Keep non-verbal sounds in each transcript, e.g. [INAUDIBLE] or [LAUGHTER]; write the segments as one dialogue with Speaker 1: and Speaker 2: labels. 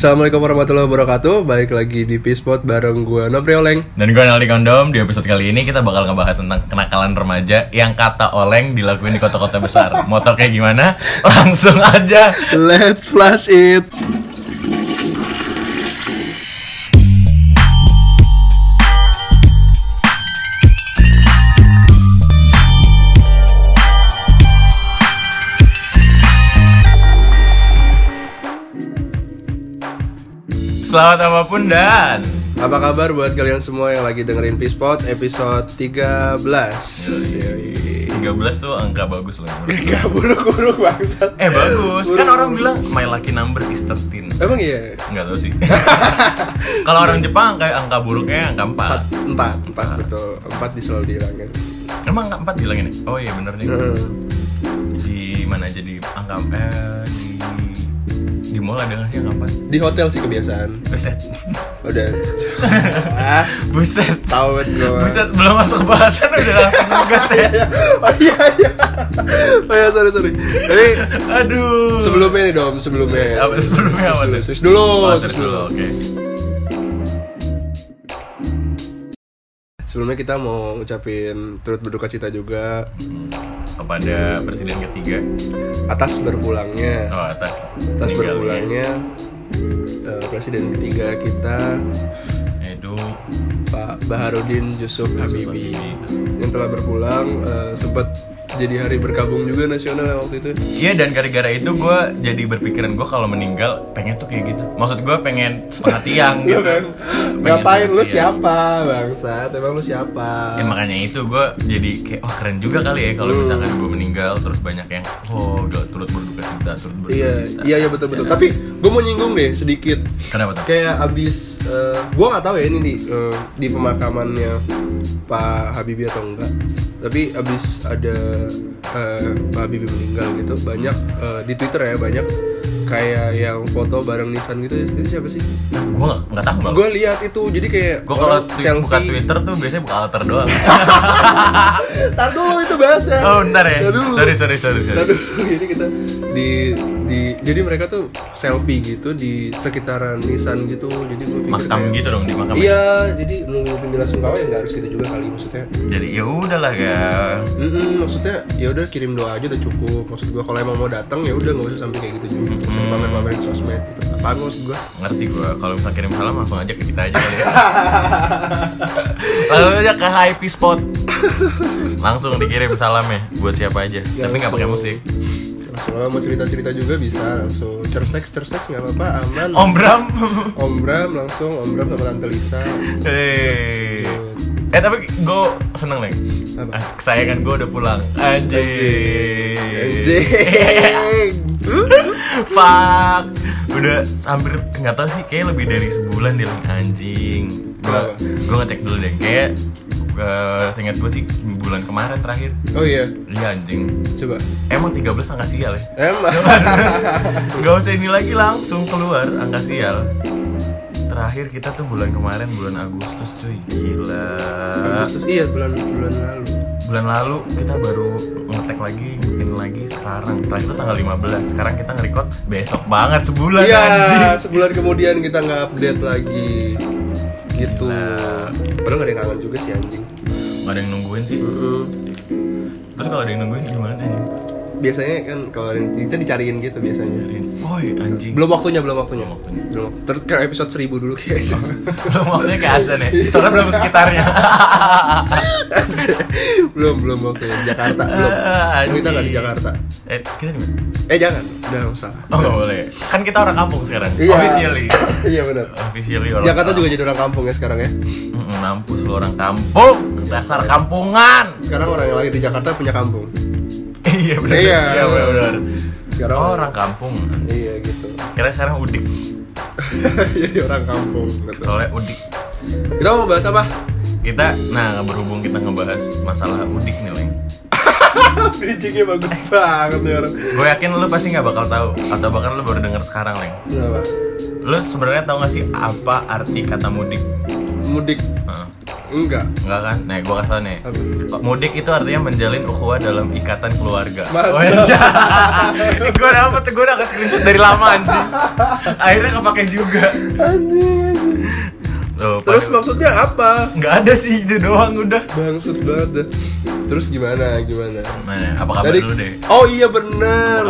Speaker 1: Assalamualaikum warahmatullahi wabarakatuh Balik lagi di Pispot bareng gue Nopri Oleng
Speaker 2: Dan gue Naldi Kondom, di episode kali ini kita bakal ngebahas tentang kenakalan remaja yang kata oleng dilakuin di kota-kota besar. Mau tau kayak gimana? [LAUGHS] Langsung aja.
Speaker 1: Let's flash it
Speaker 2: Selamat apa pun dan
Speaker 1: Apa kabar buat kalian semua yang lagi dengerin Pispot episode 13
Speaker 2: 13 tuh angka bagus loh.
Speaker 1: Gak buruk-buruk bangsat
Speaker 2: Eh bagus, kan
Speaker 1: Buruk-buruk.
Speaker 2: orang bilang my lucky number is 13
Speaker 1: Emang iya?
Speaker 2: Enggak tahu sih. [LAUGHS] Kalau orang Jepang kayak angka buruknya angka 4.
Speaker 1: 4 4, 4 betul 4 di selalu dihilangin
Speaker 2: Emang angka 4 bilangin ya? Oh iya bener nih.
Speaker 1: Heeh.
Speaker 2: Di mana aja di angka eh di di mall ada nggak sih angka 4?
Speaker 1: Di hotel sih kebiasaan
Speaker 2: Buset.
Speaker 1: Udah [LAUGHS] Ah,
Speaker 2: Buset.
Speaker 1: tau banget gue
Speaker 2: Buset, belum masuk bahasan udah langsung ngegas ya. [LAUGHS]
Speaker 1: Oh iya iya Oh iya sorry sorry Tapi
Speaker 2: Aduh.
Speaker 1: sebelumnya nih dom sebelumnya
Speaker 2: Apa sebelumnya apa?
Speaker 1: dulu
Speaker 2: Oh, terus dulu. Oke.
Speaker 1: Sebelumnya kita mau ucapin turut berduka cita juga
Speaker 2: Hmm. Kepada presiden ketiga.
Speaker 1: atas berpulangnya
Speaker 2: Oh, atas.
Speaker 1: atas berpulangnya eh, presiden ketiga kita
Speaker 2: Edu
Speaker 1: Pak Baharudin Yusuf Habibie yang telah berpulang eh, sempat jadi hari berkabung juga nasional waktu itu.
Speaker 2: Iya dan gara-gara itu gue jadi berpikiran gue kalau meninggal pengen tuh kayak gitu. Maksud gue pengen setengah [LAUGHS] tiang
Speaker 1: Iya
Speaker 2: gitu.
Speaker 1: kan? Ngapain lu siapa bangsat? Emang lu siapa?
Speaker 2: Ya makanya itu gue jadi kayak wah keren juga kali ya kalau
Speaker 1: Hmm.
Speaker 2: misalkan gue meninggal terus banyak yang oh udah turut berduka cita turut berduka
Speaker 1: Iya, iya iya betul betul.
Speaker 2: Ya kan?
Speaker 1: Tapi gue mau nyinggung deh sedikit.
Speaker 2: kenapa tuh?
Speaker 1: Kayak abis, eh, gue nggak tahu ya ini di eh, di pemakamannya Pak Habibie atau enggak. Tapi abis ada eh, Pak Habibie meninggal gitu, banyak eh, di Twitter ya banyak kayak yang foto bareng Nissan gitu. Itu siapa sih?
Speaker 2: Nah, gue nggak tahu.
Speaker 1: Gue lihat itu, jadi kayak
Speaker 2: Gue kalau twi- buka Twitter tuh biasanya buka alter doang. [LAUGHS]
Speaker 1: Tar dulu itu bahasa.
Speaker 2: oh bentar ya.
Speaker 1: Tar dulu.
Speaker 2: Sorry sorry sorry.
Speaker 1: Tar
Speaker 2: sorry.
Speaker 1: dulu. [LAUGHS] Jadi kita di di jadi mereka tuh selfie gitu di sekitaran Nissan gitu. Jadi gue pikir
Speaker 2: Makam
Speaker 1: kayak-
Speaker 2: gitu dong di makam.
Speaker 1: Iya, jadi nunggu penjelasan sungkawa ya nggak harus gitu juga kali maksudnya.
Speaker 2: Jadi ya udahlah ya.
Speaker 1: Mm-mm, maksudnya ya udah kirim doa aja udah cukup. Maksud gua kalau emang mau datang ya udah nggak usah sampai kayak gitu juga. Usah
Speaker 2: Mm-mm.
Speaker 1: pamer-pamer di sosmed gitu. Apaan maksud gua?
Speaker 2: Ngerti gue. Kalau misalnya kirim salam langsung aja ke kita aja kali ya. Langsung aja ke IP spot. Langsung dikirim salamnya buat siapa aja. Tapi nggak pakai musik.
Speaker 1: Langsung kalau mau cerita-cerita juga bisa langsung cersex cersex nggak apa-apa aman.
Speaker 2: Om Bram.
Speaker 1: Om Bram langsung Om Bram sama Tante Lisa.
Speaker 2: Hei. Eh tapi gue seneng nih.
Speaker 1: Apa?
Speaker 2: Ah, Kesayangan gue udah pulang. Anjing.
Speaker 1: Anjing. [LAUGHS]
Speaker 2: Fuck. Udah hampir nggak tahu sih kayak lebih dari sebulan dia anjing.
Speaker 1: Kenapa?
Speaker 2: gua ngecek dulu deh. Kayak uh, seingat gue sih bulan kemarin terakhir.
Speaker 1: Oh iya,
Speaker 2: Iya anjing.
Speaker 1: coba.
Speaker 2: Emang 13 angka sial ya?
Speaker 1: Emang. [LAUGHS]
Speaker 2: Gak usah ini lagi langsung keluar angka sial. Terakhir kita tuh bulan kemarin bulan Agustus cuy. Gila.
Speaker 1: Agustus iya bulan bulan lalu.
Speaker 2: Bulan lalu kita baru ngetek lagi, bikin lagi sekarang. Terakhir itu tanggal 15. Sekarang kita nge-record besok banget sebulan
Speaker 1: Iya,
Speaker 2: anjing.
Speaker 1: sebulan kemudian kita nggak update lagi. Gitu.
Speaker 2: Gila.
Speaker 1: Padahal nggak ada yang kangen juga sih anjing.
Speaker 2: Gak ada yang nungguin sih. Terus kalau ada yang nungguin gimana anjing?
Speaker 1: Biasanya kan kalau kita dicariin gitu biasanya.
Speaker 2: Woi anjing.
Speaker 1: Belum waktunya, belum waktunya.
Speaker 2: Belum waktunya.
Speaker 1: Belum. Terus ke episode 1000 dulu kayaknya. [LAUGHS]
Speaker 2: belum waktunya kayak Asen ya. Soalnya belum sekitarnya. [LAUGHS]
Speaker 1: belum, belum waktunya di Jakarta, belum.
Speaker 2: Anjing.
Speaker 1: Kita nggak di Jakarta.
Speaker 2: Eh, kita di mana?
Speaker 1: Eh jangan, udah usah.
Speaker 2: Oh nggak boleh. Kan kita orang kampung sekarang.
Speaker 1: Iya.
Speaker 2: Officially. [COUGHS]
Speaker 1: iya benar.
Speaker 2: Officially orang.
Speaker 1: Jakarta juga jadi orang kampung ya sekarang ya.
Speaker 2: Mampus lu orang kampung. Dasar kampungan.
Speaker 1: Sekarang orang yang lagi di Jakarta punya kampung.
Speaker 2: Iya benar.
Speaker 1: Iya.
Speaker 2: Iya benar.
Speaker 1: Sekarang
Speaker 2: Oh, orang kampung.
Speaker 1: Iya gitu.
Speaker 2: Kira sekarang udik.
Speaker 1: Jadi [LAUGHS] orang kampung.
Speaker 2: Soalnya udik.
Speaker 1: Kita mau bahas apa?
Speaker 2: Kita, nah berhubung kita ngebahas masalah udik nih, Leng. [LAUGHS]
Speaker 1: Bridgingnya bagus banget nih orang.
Speaker 2: Gue yakin lu pasti nggak bakal tahu atau bahkan lu baru denger sekarang, Leng.
Speaker 1: Kenapa?
Speaker 2: Lu sebenarnya tahu nggak sih apa arti kata mudik?
Speaker 1: Mudik. Enggak.
Speaker 2: Enggak kan? Nih, gua kasih tau nih. Mudik itu artinya menjalin ukhuwah dalam ikatan keluarga.
Speaker 1: Mantap. [LAUGHS]
Speaker 2: gue dapet, gue udah screenshot dari lama anjing. Akhirnya kepake juga.
Speaker 1: Anjing.
Speaker 2: Tuh,
Speaker 1: Terus
Speaker 2: pas-
Speaker 1: maksudnya apa?
Speaker 2: nggak ada sih itu doang udah.
Speaker 1: Bangsut banget dah. Terus gimana? Gimana?
Speaker 2: Mana? Apa kabar
Speaker 1: Dari-
Speaker 2: dulu deh?
Speaker 1: Oh iya bener.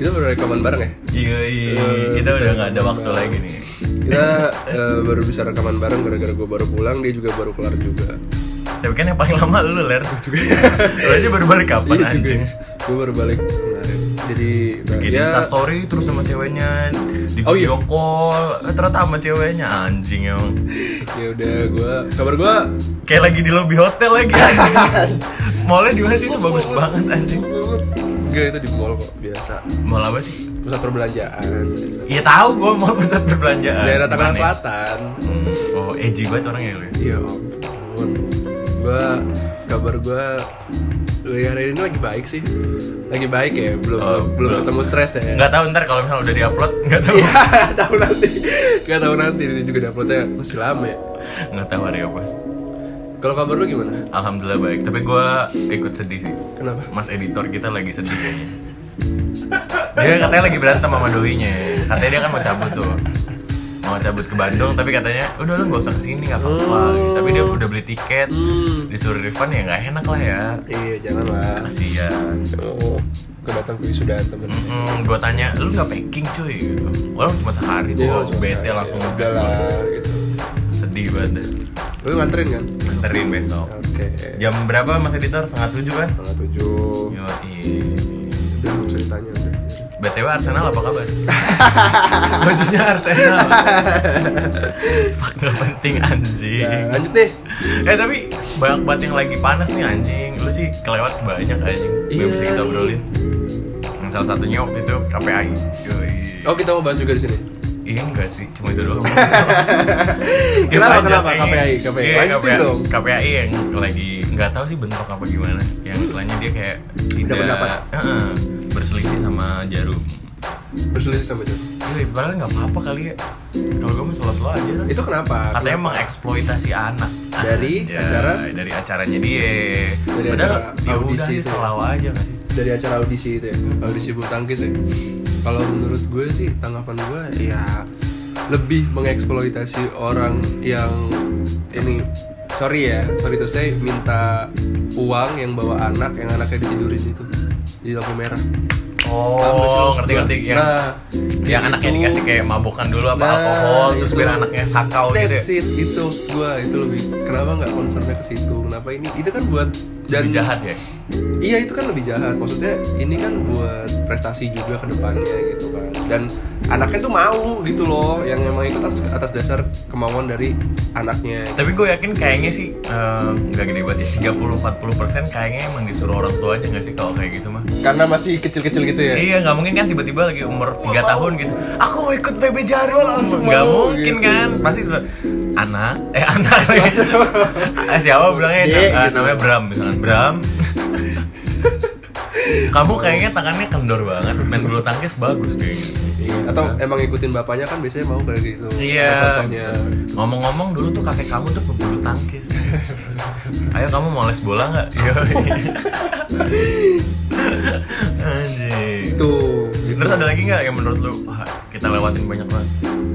Speaker 1: Kita baru rekaman bareng ya?
Speaker 2: Iya, iya.
Speaker 1: Eh,
Speaker 2: Kita udah nggak ada waktu
Speaker 1: bareng.
Speaker 2: lagi nih.
Speaker 1: Kita eh, baru bisa rekaman bareng gara-gara gue baru pulang, dia juga baru kelar juga.
Speaker 2: Tapi kan yang paling lama lu ler juga. [LAUGHS] Lu aja baru balik kapan
Speaker 1: iya
Speaker 2: anjing?
Speaker 1: Gue baru balik kemarin. Jadi nah,
Speaker 2: Bikin
Speaker 1: ya
Speaker 2: Insta story terus sama ceweknya di
Speaker 1: Oh, iya.
Speaker 2: call eh, ternyata sama ceweknya anjing emang [LAUGHS]
Speaker 1: ya udah gue kabar gue
Speaker 2: kayak lagi di lobby hotel lagi anjing [LAUGHS] mallnya di mana sih bagus banget anjing
Speaker 1: Enggak itu di mall kok biasa.
Speaker 2: mall apa sih
Speaker 1: Pusat perbelanjaan.
Speaker 2: Iya tahu gua mau pusat perbelanjaan
Speaker 1: Daerah Tangerang
Speaker 2: ya?
Speaker 1: Selatan.
Speaker 2: Hmm, oh edgy banget orangnya lu ya
Speaker 1: Iya ampun. Gua kabar gua ya hari ini lagi baik sih. Lagi baik ya, belum
Speaker 2: Oh,
Speaker 1: belum,
Speaker 2: belum.
Speaker 1: ketemu stres ya.
Speaker 2: nggak tahu ntar kalau misalnya udah diupload nggak tahu
Speaker 1: Iya, [LAUGHS] tahu nanti. Gak tahu nanti ini juga uploadnya masih lama ya.
Speaker 2: nggak tahu hari apa
Speaker 1: Kalau kabar lu gimana?
Speaker 2: alhamdulillah baik tapi gua ikut sedih sih
Speaker 1: Kenapa?
Speaker 2: mas editor kita lagi sedih kayaknya dia katanya lagi berantem sama doinya katanya dia kan mau cabut tuh mau cabut ke Bandung tapi katanya udah lu nggak usah ke sini nggak apa-apa
Speaker 1: Oh.
Speaker 2: tapi dia udah beli tiket
Speaker 1: Hmm.
Speaker 2: disuruh refund ya nggak enak lah ya
Speaker 1: Iya, jangan lah.
Speaker 2: kasihan
Speaker 1: Oh, gue datang ke temen.
Speaker 2: Mm gue tanya lu nggak packing cuy walau cuma sehari tuh
Speaker 1: Iya,
Speaker 2: bete langsung
Speaker 1: Ya, udah lah gitu.
Speaker 2: Sedih banget
Speaker 1: Lu nganterin kan?
Speaker 2: nganterin besok
Speaker 1: Oke.
Speaker 2: jam berapa mas editor setengah tujuh kan
Speaker 1: Setengah tujuh. Usah ditanya udah.
Speaker 2: BTW Arsenal apa kabar? [LAUGHS] Bajunya Arsenal. Nggak penting anjing.
Speaker 1: Ya, lanjut nih.
Speaker 2: Eh tapi banyak banget yang lagi panas nih anjing. Lu sih kelewat banyak anjing. Gak
Speaker 1: Iya
Speaker 2: bisa kita obrolin. Salah satunya waktu itu KPI. Yoi.
Speaker 1: Oh kita mau bahas juga di sini.
Speaker 2: Iya enggak sih, cuma itu doang. Skip [LAUGHS]
Speaker 1: Kenapa, kenapa? KPI, KPI.
Speaker 2: Iya, KPI,
Speaker 1: dong.
Speaker 2: KPI yang lagi nggak tahu sih bentrok apa gimana. Yang istilahnya dia kayak tidak
Speaker 1: pendapat.
Speaker 2: Berselisih sama Jarum.
Speaker 1: Berselisih sama John.
Speaker 2: Iya, padahal nggak apa-apa kali ya. Kalau gue mah selo-selo aja.
Speaker 1: Itu kenapa?
Speaker 2: Katanya
Speaker 1: Kenapa?
Speaker 2: mengeksploitasi anak.
Speaker 1: Dari [LAUGHS]
Speaker 2: Ya,
Speaker 1: acara?
Speaker 2: Dari acaranya dia.
Speaker 1: Dari
Speaker 2: Padahal
Speaker 1: acara
Speaker 2: ya
Speaker 1: audisi
Speaker 2: udah
Speaker 1: itu
Speaker 2: aja nggak sih?
Speaker 1: Dari acara audisi itu ya. Audisi bulu tangkis ya. Kalau menurut gue sih tanggapan gue ya lebih mengeksploitasi orang yang ini sorry ya sorry to say minta uang yang bawa anak yang anaknya ditidurin itu di lampu merah
Speaker 2: Oh,
Speaker 1: maksud
Speaker 2: ngerti
Speaker 1: gua?
Speaker 2: ngerti yang
Speaker 1: nah,
Speaker 2: yang anaknya
Speaker 1: gitu.
Speaker 2: dikasih kayak mabukan dulu apa
Speaker 1: Nah,
Speaker 2: alkohol terus
Speaker 1: itu.
Speaker 2: biar anaknya sakau gitu. ya.
Speaker 1: That's it, itu maksud gue itu lebih kenapa nggak concernnya ke situ kenapa ini itu kan buat dan
Speaker 2: Lebih jahat ya.
Speaker 1: Iya itu kan lebih jahat. Maksudnya ini kan buat prestasi juga ke depannya gitu kan. Dan anaknya tuh mau gitu loh, yang memang ikut atas, atas dasar kemauan dari anaknya.
Speaker 2: Tapi gue yakin kayaknya sih nggak gede banget ya. 30-40 persen kayaknya emang disuruh orang tua aja nggak sih kalau kayak gitu mah.
Speaker 1: Karena masih kecil-kecil gitu ya.
Speaker 2: Iya nggak mungkin kan tiba-tiba lagi umur 3 tahun gitu. Aku ikut PB Jarum
Speaker 1: langsung
Speaker 2: nggak mungkin
Speaker 1: gitu.
Speaker 2: kan. Pasti anak eh anak [LAUGHS] Eh, siapa bilangnya eh,
Speaker 1: gitu.
Speaker 2: namanya Bram misalnya Bram. Kamu kayaknya tangannya kendor banget, main bulu tangkis bagus kayaknya.
Speaker 1: Atau emang ngikutin bapaknya kan biasanya mau kayak gitu.
Speaker 2: Iya.
Speaker 1: Contohnya.
Speaker 2: Ngomong-ngomong dulu tuh kakek kamu tuh pebulu tangkis. Ayo kamu mau les bola nggak? Iya. Anjing.
Speaker 1: Tuh. Gitu.
Speaker 2: Terus ada lagi nggak yang menurut lu wah, kita lewatin banyak banget?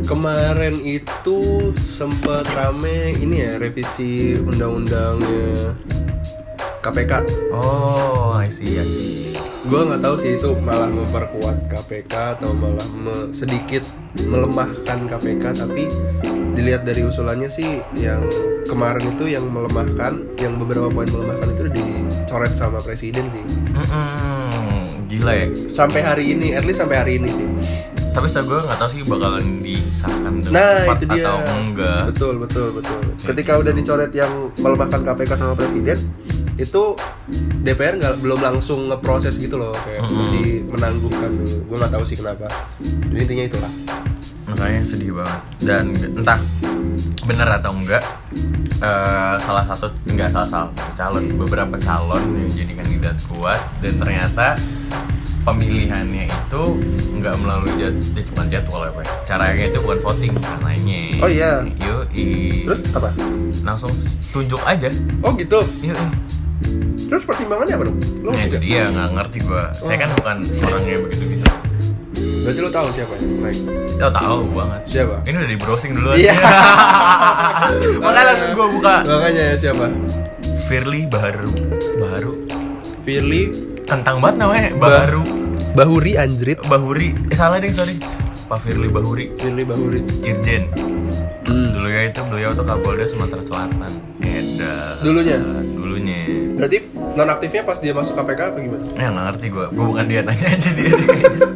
Speaker 1: Kemarin itu sempet rame ini ya revisi undang-undangnya KPK.
Speaker 2: Oh, I see, I see.
Speaker 1: Gue nggak tahu sih itu malah memperkuat KPK atau malah me- sedikit melemahkan KPK tapi dilihat dari usulannya sih yang kemarin itu yang melemahkan yang beberapa poin melemahkan itu dicoret sama presiden sih
Speaker 2: Mm-mm, gila ya.
Speaker 1: sampai hari ini at least sampai hari ini sih
Speaker 2: Tapi setahu gue nggak tahu sih bakalan disahkan dengan
Speaker 1: nah
Speaker 2: cepat
Speaker 1: itu dia
Speaker 2: atau enggak.
Speaker 1: betul betul betul ketika udah dicoret yang melemahkan KPK sama presiden itu DPR nggak belum langsung ngeproses gitu loh kayak
Speaker 2: Mm-mm.
Speaker 1: masih menangguhkan dulu gue nggak tahu sih kenapa Jadi intinya itulah
Speaker 2: makanya sedih banget dan entah bener atau enggak eh, salah satu enggak salah satu calon beberapa calon yang jadi kandidat kuat dan ternyata pemilihannya itu nggak melalui jad, cuma jadwal apa ya. caranya itu bukan voting lainnya
Speaker 1: Oh, iya.
Speaker 2: yuk
Speaker 1: Terus apa?
Speaker 2: langsung tunjuk aja
Speaker 1: Oh gitu.
Speaker 2: yuk
Speaker 1: Terus pertimbangannya apa dong? Lo
Speaker 2: nah itu
Speaker 1: nggak?
Speaker 2: dia nggak ngerti gua saya
Speaker 1: Oh.
Speaker 2: kan bukan orangnya begitu gitu
Speaker 1: Berarti lo tahu siapa yang naik?
Speaker 2: Oh tahu banget.
Speaker 1: Siapa?
Speaker 2: Ini udah di browsing dulu.
Speaker 1: Iya. [LAUGHS]
Speaker 2: Makanya langsung gua buka.
Speaker 1: Makanya ya siapa?
Speaker 2: Firly Baharu. Baharu.
Speaker 1: Firly
Speaker 2: Kentang banget namanya.
Speaker 1: Ba-
Speaker 2: Baharu.
Speaker 1: Bahuri Anjrit.
Speaker 2: Bahuri. Eh salah deh sorry. Pak Firly Bahuri.
Speaker 1: Firly Bahuri.
Speaker 2: Irjen.
Speaker 1: Hmm.
Speaker 2: Dulu ya itu beliau tuh Kapolda Sumatera Selatan. Eda.
Speaker 1: Dulunya?
Speaker 2: Dulunya.
Speaker 1: Berarti nonaktifnya pas dia masuk KPK apa gimana?
Speaker 2: Ya nggak ngerti gua. Gua bukan dia tanya aja dia.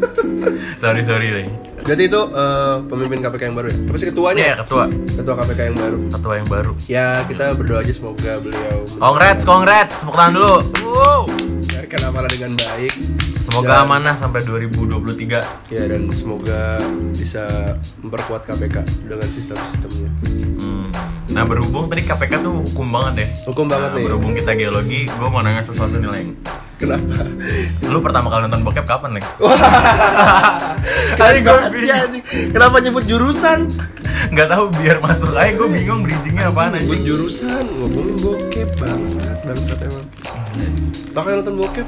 Speaker 2: [LAUGHS] sorry sorry deh.
Speaker 1: Berarti itu eh, pemimpin KPK yang baru ya? Apa sih ketuanya?
Speaker 2: Iya ketua.
Speaker 1: Ketua KPK yang baru.
Speaker 2: Ketua yang baru.
Speaker 1: Ya kita berdoa aja semoga beliau
Speaker 2: Congrats, congrats. Tepuk tangan dulu. Wow.
Speaker 1: menjalankan amanah dengan baik.
Speaker 2: Semoga
Speaker 1: Dan-
Speaker 2: amanah sampai 2023.
Speaker 1: Ya dan semoga bisa memperkuat KPK dengan sistem-sistemnya.
Speaker 2: Hmm. Nah berhubung tadi KPK tuh hukum banget ya.
Speaker 1: Hukum banget
Speaker 2: Nah,
Speaker 1: nih.
Speaker 2: Berhubung kita geologi, gue mau nanya sesuatu nih Leng.
Speaker 1: Kenapa?
Speaker 2: Lu pertama kali nonton bokep kapan Leng? [LAUGHS]
Speaker 1: Kali
Speaker 2: gua
Speaker 1: sih anjing. Kenapa nyebut jurusan?
Speaker 2: Gak tahu biar masuk aja gue bingung bridgingnya apaan
Speaker 1: Nyebut
Speaker 2: anjing.
Speaker 1: jurusan ngomongin bokep bangsat bangsat emang. Tau kan nonton bokep?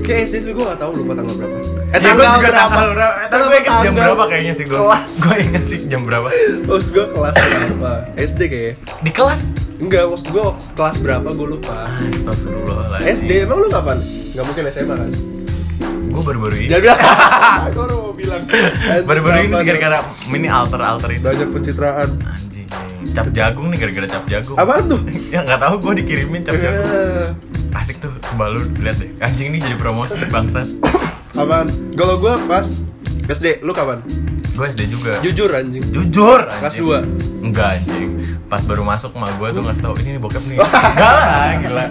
Speaker 1: Kayak SD tapi gue gak tau lupa tanggal berapa. Eh
Speaker 2: Ya, gua juga tanggal berapa? Eh, tapi gue inget jam berapa kayaknya sih gue.
Speaker 1: Kelas.
Speaker 2: Gue inget sih jam berapa.
Speaker 1: Maksud gue kelas berapa? SD kayaknya.
Speaker 2: Di kelas.
Speaker 1: Enggak, maksud gue kelas berapa gue lupa.
Speaker 2: Astagfirullahaladzim.
Speaker 1: SD emang lu kapan? Gak mungkin SMA kan?
Speaker 2: Gue baru-baru ini.
Speaker 1: Bilang. [LAUGHS] gue udah mau bilang. [LAUGHS]
Speaker 2: Baru-baru ini gara-gara mini alter-alter itu.
Speaker 1: banyak pencitraan.
Speaker 2: Anjing. Cap jagung nih gara-gara cap jagung.
Speaker 1: Apaan tuh? [LAUGHS]
Speaker 2: ya nggak tahu gue dikirimin cap jagung.
Speaker 1: Eh,
Speaker 2: Asik tuh, coba lu lihat deh. Anjing ini jadi promosi bangsa.
Speaker 1: Apaan? Kalau gue pas SD, lu kapan?
Speaker 2: Gue SD juga.
Speaker 1: Jujur anjing.
Speaker 2: Jujur
Speaker 1: Kelas
Speaker 2: anjing.
Speaker 1: dua?
Speaker 2: Enggak anjing. Pas baru masuk mah gue tuh ngasih tau ini nih bokep nih. [LAUGHS] Enggak lah, gila.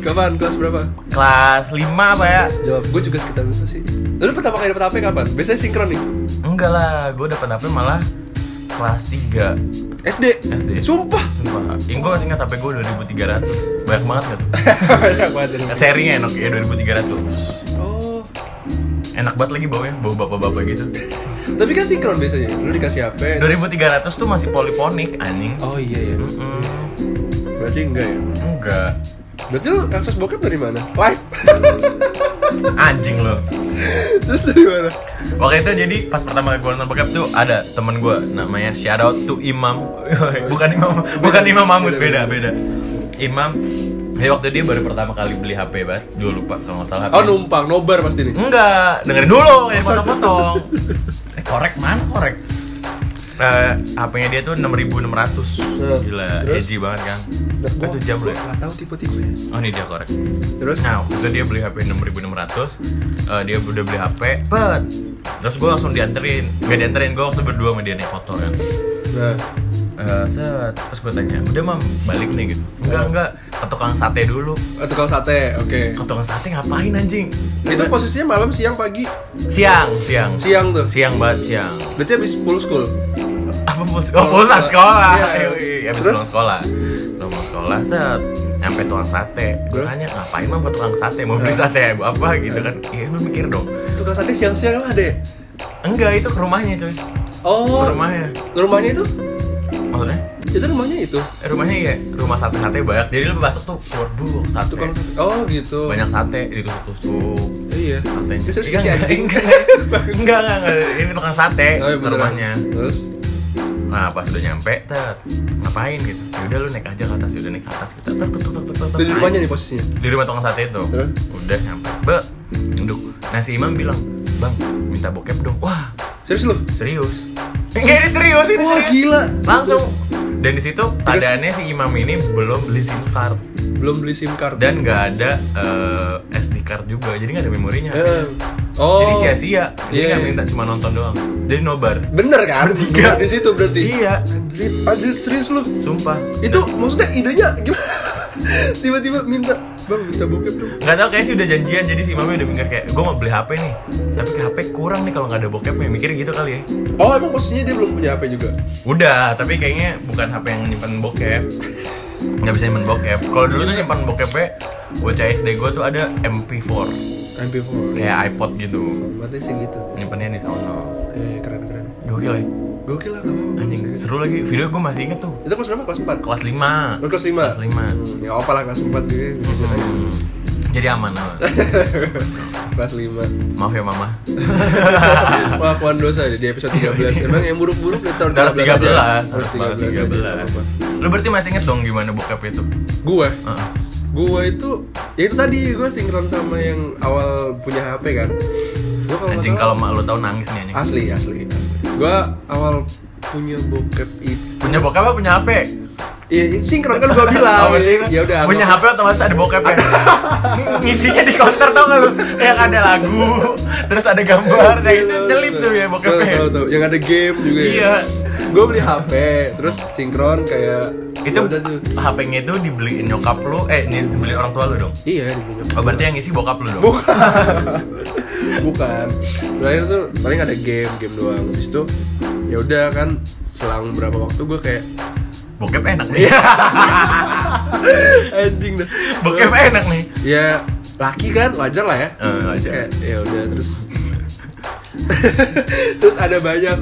Speaker 1: Kapan? Kelas berapa?
Speaker 2: Kelas 5 apa ya?
Speaker 1: Jawab, gue juga sekitar itu sih. Lu pertama kali dapet HP kapan? Biasanya sinkron nih.
Speaker 2: Enggak lah, gue dapet HP malah kelas 3
Speaker 1: SD.
Speaker 2: SD.
Speaker 1: Sumpah.
Speaker 2: Sumpah. Ini gue ingat HP gue 2300 Banyak banget gak tuh? [LAUGHS]
Speaker 1: Banyak banget.
Speaker 2: Serinya enak ya 2300
Speaker 1: Oh.
Speaker 2: Enak banget lagi baunya, bau bapak-bapak gitu
Speaker 1: Tapi kan sinkron biasanya. Lu dikasih HP.
Speaker 2: 2300 tuh masih poliponik anjing
Speaker 1: Oh iya ya.
Speaker 2: Mm-mm.
Speaker 1: Berarti enggak ya?
Speaker 2: Enggak
Speaker 1: Berarti lu akses bokep dari mana? Live. [LAUGHS]
Speaker 2: Anjing lo
Speaker 1: Terus dari mana?
Speaker 2: Waktu itu jadi pas pertama gue nonton bokep tuh ada temen gue namanya shout out to Imam [LAUGHS] bukan Imam bukan Imam Mahmud beda beda Imam jadi waktu dia baru pertama kali beli HP banget dulu lupa kalau nggak salah HP
Speaker 1: Oh numpang, nobar pasti nih.
Speaker 2: enggak dengerin dulu
Speaker 1: sorry,
Speaker 2: potong-potong. Eh korek mana korek. Eh, HP-nya dia tuh 6600 Gila,
Speaker 1: terus?
Speaker 2: edgy banget kan.
Speaker 1: Nah,
Speaker 2: Itu jam
Speaker 1: gua
Speaker 2: ya?
Speaker 1: nggak tahu tipe-tipe ya.
Speaker 2: Oh ini dia korek.
Speaker 1: Terus?
Speaker 2: Nah, waktu itu dia beli HP 6600 eh, Dia udah beli HP, pet Terus gue langsung dianterin. Gak dianterin, gue waktu berdua sama dia naik motor kan.
Speaker 1: Nah,
Speaker 2: Eh, set, terus gue tanya, udah mam balik nih gitu Enggak, enggak, ke tukang sate dulu
Speaker 1: atau kalau sate, oke.
Speaker 2: Ke tukang sate ngapain anjing?
Speaker 1: Itu posisinya malam, siang, pagi,
Speaker 2: Siang, siang
Speaker 1: siang tuh.
Speaker 2: Siang banget, siang
Speaker 1: Berarti habis full school.
Speaker 2: Apa pulang sekolah? Oh, pulang sekolah
Speaker 1: Iya.
Speaker 2: Yoi, Habis
Speaker 1: Terus?
Speaker 2: pulang sekolah Pulang sekolah, set Nyampe tukang sate Gue tanya, ngapain mam ke tukang sate? Mau beli
Speaker 1: Nah.
Speaker 2: sate apa gitu kan Iya, lu mikir dong
Speaker 1: Tukang sate siang-siang lah deh.
Speaker 2: Enggak, itu ke rumahnya coy
Speaker 1: Oh,
Speaker 2: Ke rumahnya
Speaker 1: rumahnya itu?
Speaker 2: Maksudnya?
Speaker 1: Itu rumahnya itu.
Speaker 2: Eh, rumahnya ya rumah sate sate banyak jadi lu masuk tuh waduh sate
Speaker 1: Tukang sate. Oh, gitu.
Speaker 2: banyak sate ditusuk tusuk
Speaker 1: Iya. sih
Speaker 2: Enggak,
Speaker 1: si anjing. [LAUGHS]
Speaker 2: enggak enggak ini tukang sate
Speaker 1: Oh, iya,
Speaker 2: rumahnya
Speaker 1: Terus?
Speaker 2: nah pas udah nyampe tet ngapain gitu ya udah lu naik aja ke atas ya udah naik ke atas kita tet tet tet tet tet
Speaker 1: Itu di rumahnya nih posisinya.
Speaker 2: di rumah tukang sate itu
Speaker 1: Terus?
Speaker 2: udah nyampe be duduk nah si imam bilang bang minta bokep dong wah
Speaker 1: Serius lu?
Speaker 2: serius enggak ini serius ini
Speaker 1: Wah,
Speaker 2: serius.
Speaker 1: gila.
Speaker 2: Langsung. dan di situ keadaannya si imam ini belum beli sim card
Speaker 1: Belum beli SIM card.
Speaker 2: dan nggak ada eh, SD card juga jadi nggak ada memorinya
Speaker 1: Eh, Oh.
Speaker 2: jadi sia-sia jadi
Speaker 1: Iya,
Speaker 2: nggak
Speaker 1: iya.
Speaker 2: minta cuma nonton doang jadi nobar
Speaker 1: Bener kan? Bener di situ berarti.
Speaker 2: iya
Speaker 1: Anjir, serius lu.
Speaker 2: sumpah
Speaker 1: Itu maksudnya idenya gimana? [LAUGHS] Tiba-tiba minta, "Bang, minta bokep dong."
Speaker 2: nggak tahu kayak sih udah janjian jadi si mami udah mikir kayak gue mau beli HP nih tapi HP kurang nih kalau nggak ada bokepnya mikir gitu kali ya
Speaker 1: Oh, emang posisinya dia belum punya HP juga.
Speaker 2: udah tapi kayaknya bukan HP yang nyimpan bokep nggak bisa nyimpan bokep. Kalau dulu tuh nyimpan bokepnya bocah SD gue tuh ada MP4
Speaker 1: MP4
Speaker 2: kayak iPod gitu.
Speaker 1: Formatnya sih gitu
Speaker 2: nyimpennya di sono
Speaker 1: Eh keren keren.
Speaker 2: Gokil ya?
Speaker 1: Gokil lah gak apa-apa.
Speaker 2: Anjing seru lagi. Video gue masih inget tuh.
Speaker 1: Itu kelas berapa? Kelas 4?
Speaker 2: kelas 5
Speaker 1: Oh, kelas 5?
Speaker 2: kelas 5
Speaker 1: Hmm, ya apa lah kelas 4 gitu
Speaker 2: Hmm. Jadi aman aman. [LAUGHS]
Speaker 1: Kelas 5
Speaker 2: maaf ya mama. [LAUGHS]
Speaker 1: Pengakuan dosa di episode 13 [LAUGHS] Emang yang buruk-buruk di tahun
Speaker 2: harus 13
Speaker 1: aja.
Speaker 2: harus banget 13 lu berarti masih inget dong gimana bokap itu?
Speaker 1: Gue
Speaker 2: Heeh.
Speaker 1: Gue itu Ya itu tadi gue sinkron sama yang awal punya HP kan. Gue kalau
Speaker 2: anjing kalau mak lu tahu nangis nih anjing.
Speaker 1: Asli, asli, Gue awal punya bokep itu
Speaker 2: punya bokap apa punya HP
Speaker 1: Iya, itu sinkron kan gue bilang
Speaker 2: Oh, berarti
Speaker 1: Ya udah
Speaker 2: punya HP otomatis ada bokapnya ngisinya [LAUGHS] di counter tau gak lu yang ada lagu terus ada gambar kayak gitu nyelip tuh ya bokapnya
Speaker 1: Tahu, tahu. Yang ada game juga ya.
Speaker 2: Iya.
Speaker 1: Gue beli HP, terus sinkron kayak
Speaker 2: itu
Speaker 1: ya udah tuh.
Speaker 2: HP-nya itu dibeliin nyokap lu eh ini dibeli orang tua lu dong
Speaker 1: Iya, dibeli
Speaker 2: oh berarti yang ngisi bokap lu dong
Speaker 1: Bukan. [LAUGHS] Bukan. Terakhir tuh paling ada game, game doang. Habis itu ya udah kan selang berapa waktu gue kayak
Speaker 2: bokep enak nih
Speaker 1: Iya. [LAUGHS] anjing dah.
Speaker 2: bokep enak nih
Speaker 1: Ya laki kan wajar lah ya.
Speaker 2: Eh, wajar.
Speaker 1: Kayak, ya udah terus [LAUGHS] terus ada banyak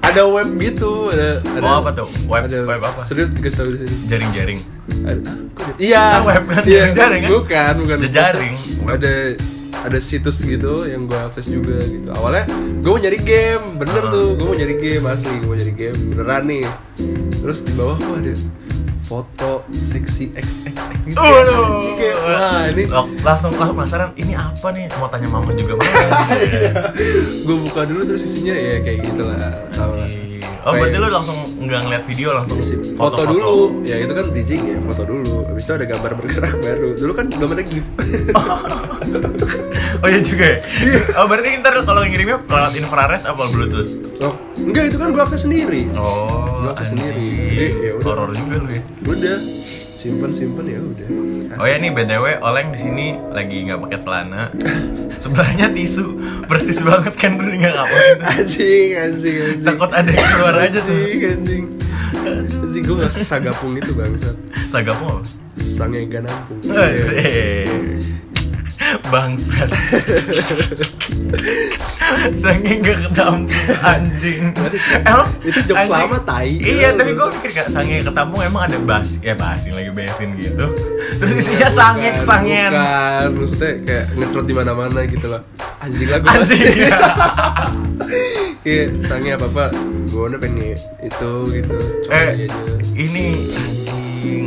Speaker 1: ada web gitu ada, ada
Speaker 2: Oh, apa tuh? Web-
Speaker 1: ada,
Speaker 2: web apa?
Speaker 1: serius dikasih tahu di sini
Speaker 2: jaring-jaring
Speaker 1: iya
Speaker 2: Ah, web kan,
Speaker 1: iya
Speaker 2: jaring kan?
Speaker 1: bukan bukan
Speaker 2: Jejaring. Web.
Speaker 1: ada ada situs gitu yang gue akses juga gitu. Awalnya gue mau nyari game bener tuh. Gue mau nyari game asli gue mau nyari game beneran nih. Terus di bawah kok ada foto seksi XXX gitu
Speaker 2: Waduh.
Speaker 1: Anjing, kayak, wah ini
Speaker 2: Lang- langsung lah penasaran ini apa nih? Mau tanya mama juga mana? [LAUGHS]
Speaker 1: Gue buka dulu terus isinya ya kayak gitulah.
Speaker 2: Anjing. Oh berarti lu langsung nggak ngeliat video langsung
Speaker 1: Isi- foto, dulu. Ya itu kan bridging ya foto dulu. Habis itu ada gambar bergerak baru. Dulu kan belum ada gif. [LAUGHS]
Speaker 2: Oh iya juga ya? Oh berarti ntar kalau ngirimnya lewat infrared apa bluetooth?
Speaker 1: Oh enggak itu kan gue akses sendiri.
Speaker 2: Oh
Speaker 1: Gua akses sendiri. Jadi, ya udah.
Speaker 2: horor juga lu ya?
Speaker 1: Udah simpen simpen ya udah
Speaker 2: Oh ya nih btw Oleng di sini lagi nggak pakai celana. [LAUGHS] Sebelahnya tisu persis banget kan lu nggak ngapain. [LAUGHS]
Speaker 1: anjing anjing anjing
Speaker 2: Takut ada yang keluar aja tuh.
Speaker 1: anjing anjing anjing gue nggak sagapung itu bangsat
Speaker 2: Sagamu apa?
Speaker 1: sange ganampung
Speaker 2: Asik. [LAUGHS] Bangsat. Saking gak ketampung anjing. Emang
Speaker 1: Itu
Speaker 2: anjing-
Speaker 1: lama, tai.
Speaker 2: Iya, tapi gue pikir gak sange ketampung emang ada bas, ya basin lagi besin gitu. Terus isinya sange sangen.
Speaker 1: bukan maksudnya kayak ngecerot di mana mana gitu lah anjing lah gue
Speaker 2: Anjing. [LAUGHS]
Speaker 1: Iya, sange apa apa gue udah pengen itu gitu coba
Speaker 2: Eh,
Speaker 1: aja
Speaker 2: ini anjing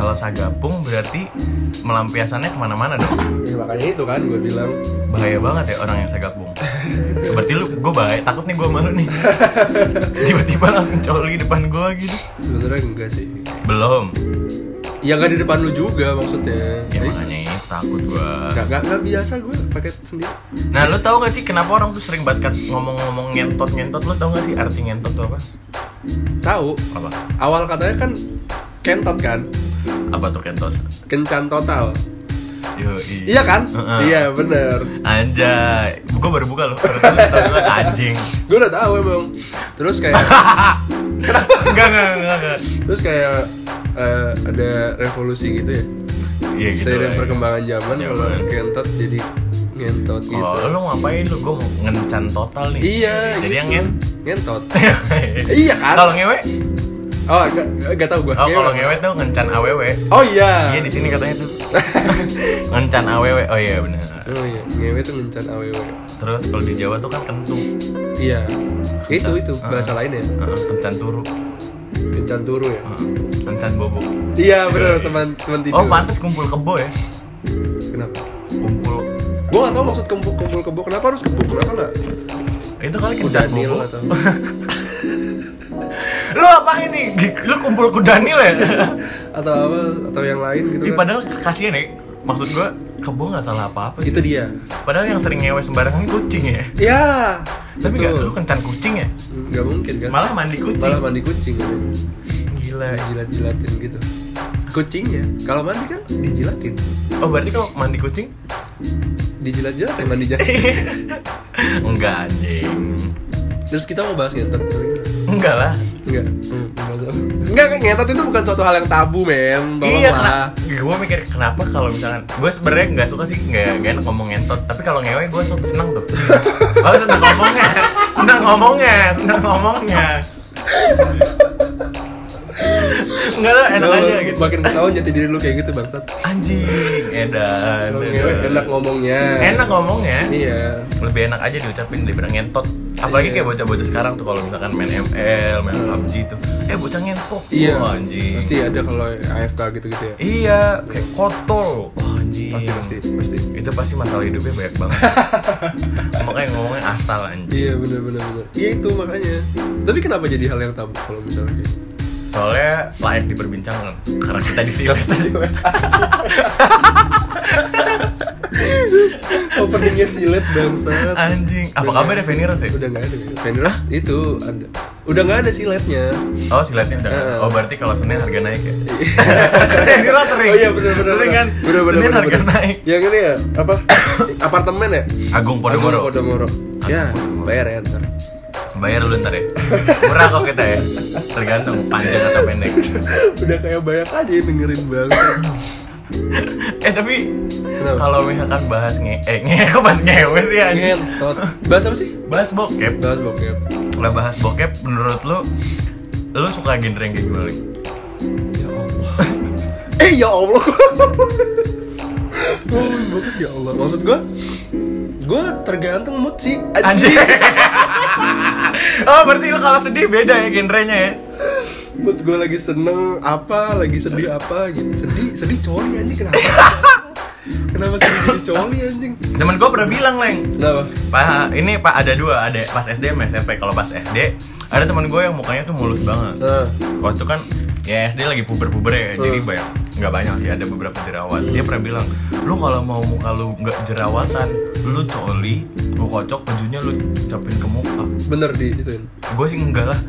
Speaker 2: kalau sagapung berarti melampiasannya ke mana-mana dong?
Speaker 1: Ya, makanya itu kan gue bilang.
Speaker 2: Bahaya banget ya orang yang sagapung [LAUGHS] berarti lu gue bahaya takut nih gue malu nih. [LAUGHS] Tiba-tiba langsung coli depan gue gitu.
Speaker 1: Sebenarnya enggak sih.
Speaker 2: Belum.
Speaker 1: Ya nggak di depan lu juga maksudnya.
Speaker 2: Ya makanya itu takut gue
Speaker 1: nggak nggak nggak biasa gue pakai sendiri.
Speaker 2: Nah lu tau gak sih kenapa orang tuh sering banget ngomong-ngomong ngentot ngentot lu tau gak sih arti ngentot tuh apa?
Speaker 1: Tahu.
Speaker 2: Apa?
Speaker 1: Awal katanya kan kentot kan
Speaker 2: apa tuh kentot
Speaker 1: kencan total
Speaker 2: Yo,
Speaker 1: iya kan
Speaker 2: Heeh.
Speaker 1: iya bener
Speaker 2: Anjay, gue baru buka loh. Anjing. [LAUGHS]
Speaker 1: gue udah tahu emang terus kayak [LAUGHS]
Speaker 2: Enggak, enggak, enggak, enggak.
Speaker 1: terus kayak eh, ada revolusi gitu ya
Speaker 2: Iya gitu.
Speaker 1: seiring
Speaker 2: lah,
Speaker 1: perkembangan zaman
Speaker 2: Zaman.
Speaker 1: kalau kentot jadi ngentot gitu
Speaker 2: Oh, lu ngapain lu? Gue mau ngencan total nih.
Speaker 1: iya
Speaker 2: Jadi
Speaker 1: gitu.
Speaker 2: yang ngen.
Speaker 1: ngentot [LAUGHS] iya kan
Speaker 2: Kalau ngewe?
Speaker 1: Oh gak, gak tau gue
Speaker 2: Oh, kalau ngewe tuh ngencan aww.
Speaker 1: oh iya
Speaker 2: Iya di sini katanya tuh. [LAUGHS] ngencan aww. Oh iya benar.
Speaker 1: oh iya ngewe tuh ngencan aww
Speaker 2: Terus kalau di Jawa tuh kan kentu.
Speaker 1: iya itu itu
Speaker 2: Ah.
Speaker 1: bahasa lain ya
Speaker 2: Heeh, kencan turu.
Speaker 1: kencan turu ya
Speaker 2: Heeh, Kencan bobo.
Speaker 1: iya bener teman teman tidur
Speaker 2: Oh, pantas kumpul kebo ya.
Speaker 1: kenapa
Speaker 2: Kumpul
Speaker 1: gue gak tau maksud kumpul kumpul kebo kenapa harus kebo kenapa nggak
Speaker 2: itu kali kencan bobo.
Speaker 1: atau [LAUGHS]
Speaker 2: Lu apa ini? Lu kumpul kudanil ya? [LAUGHS]
Speaker 1: atau apa atau yang lain gitu
Speaker 2: Ih,
Speaker 1: kan
Speaker 2: padahal kasihan ya. Maksud gua kebo nggak salah apa-apa sih.
Speaker 1: itu dia
Speaker 2: Padahal yang sering ngewe sembarangan kucing ya.
Speaker 1: ya
Speaker 2: Tapi nggak
Speaker 1: betul.
Speaker 2: lu kencan kucing ya?
Speaker 1: nggak mungkin kan
Speaker 2: Malah mandi kucing.
Speaker 1: malah mandi kucing katanya.
Speaker 2: Gila.
Speaker 1: jilat jilatin gitu kucingnya kalau mandi kan dijilatin
Speaker 2: Oh berarti kalau mandi kucing?
Speaker 1: dijilat jilatin mandi jilat [LAUGHS]
Speaker 2: Enggak anjing.
Speaker 1: terus kita mau bahas ngentot
Speaker 2: Enggak lah.
Speaker 1: Enggak. Hmm, enggak, enggak, enggak, ngentot itu bukan suatu hal yang tabu, men. Tolong
Speaker 2: iya,
Speaker 1: lah.
Speaker 2: gue mikir kenapa kalau misalkan gue sebenarnya nggak suka sih nggak enak ngomong ngentot, tapi kalau ngewe gue suka seneng tuh. [LAUGHS] Oh seneng ngomongnya, seneng ngomongnya, seneng ngomongnya. Enggak lah, enak aja gitu.
Speaker 1: Makin ketahuan jati diri lu kayak gitu, bangsat.
Speaker 2: Anjing, edan.
Speaker 1: Enak ngomongnya.
Speaker 2: Enak ngomongnya.
Speaker 1: Iya.
Speaker 2: Lebih enak aja diucapin daripada ngentot. Apalagi
Speaker 1: Iya.
Speaker 2: kayak bocah-bocah sekarang tuh kalau misalkan main ML, main
Speaker 1: Hmm.
Speaker 2: PUBG tuh, eh bocah ngentot.
Speaker 1: Iya.
Speaker 2: Anjing.
Speaker 1: Pasti ada kalau AFK gitu-gitu ya.
Speaker 2: Iya, kayak kotor. Wah, anjing.
Speaker 1: Pasti pasti pasti.
Speaker 2: Itu pasti masalah hidupnya banyak banget. [LAUGHS] Makanya ngomongnya asal anjing.
Speaker 1: Iya benar benar benar. Iya itu makanya. Tapi kenapa jadi hal yang tabu kalau misalnya kayak gitu?
Speaker 2: Soalnya layak diperbincangkan karena kita di sini.
Speaker 1: Openingnya silet bangsat.
Speaker 2: anjing. Apa kabar ya Veniros ya?
Speaker 1: Udah nggak ada. Venus itu ada. Udah nggak ada siletnya.
Speaker 2: Oh, silatnya udah.
Speaker 1: Heeh.
Speaker 2: Oh, berarti kalau Senin harga naik ya? [LAUGHS] Veniros sering.
Speaker 1: Oh iya benar benar.
Speaker 2: Sering kan?
Speaker 1: Benar benar.
Speaker 2: Senin
Speaker 1: benar,
Speaker 2: harga
Speaker 1: benar.
Speaker 2: naik.
Speaker 1: Yang ini ya apa? [COUGHS] Apartemen ya?
Speaker 2: Agung Podomoro.
Speaker 1: Agung Podomoro. Ya, bayar ya ntar.
Speaker 2: Bayar dulu ntar ya. Murah kok kita ya. Tergantung panjang atau pendek.
Speaker 1: Udah kayak banyak aja yang dengerin banget. [LAUGHS]
Speaker 2: eh tapi kalau misalkan bahas nge eh nge [LAUGHS] kok bahas ngewe sih anjing.
Speaker 1: Ngentot. Bahas apa sih?
Speaker 2: Bahas bokep.
Speaker 1: Bahas bokep.
Speaker 2: Lah bahas bokep menurut lu lu suka genre yang kayak gimana?
Speaker 1: Ya Allah. [LAUGHS] eh ya Allah. oh, bokep ya Allah. Maksud gua gua tergantung mood sih.
Speaker 2: Anjing. [LAUGHS] oh, berarti lu kalau sedih beda ya genrenya ya.
Speaker 1: Mood gua lagi seneng apa, lagi sedih apa gitu. Sedih, sedih coli anjing kenapa? [LAUGHS] kenapa sedih coli anjing?
Speaker 2: Temen gue pernah bilang, Leng.
Speaker 1: Kenapa?
Speaker 2: Pak, ini Pak ada dua, ada pas SD sama SMP. Kalau pas SD, ada teman gue yang mukanya tuh mulus banget.
Speaker 1: Nah,
Speaker 2: Waktu kan ya SD lagi puber-puber ya, jadi
Speaker 1: Hmm.
Speaker 2: banyak nggak banyak sih ada beberapa jerawat. Dia pernah bilang, lu kalau mau muka lu nggak jerawatan, lu coli, lu kocok bajunya lu capin ke muka.
Speaker 1: bener di ituin.
Speaker 2: Gue sih enggak lah.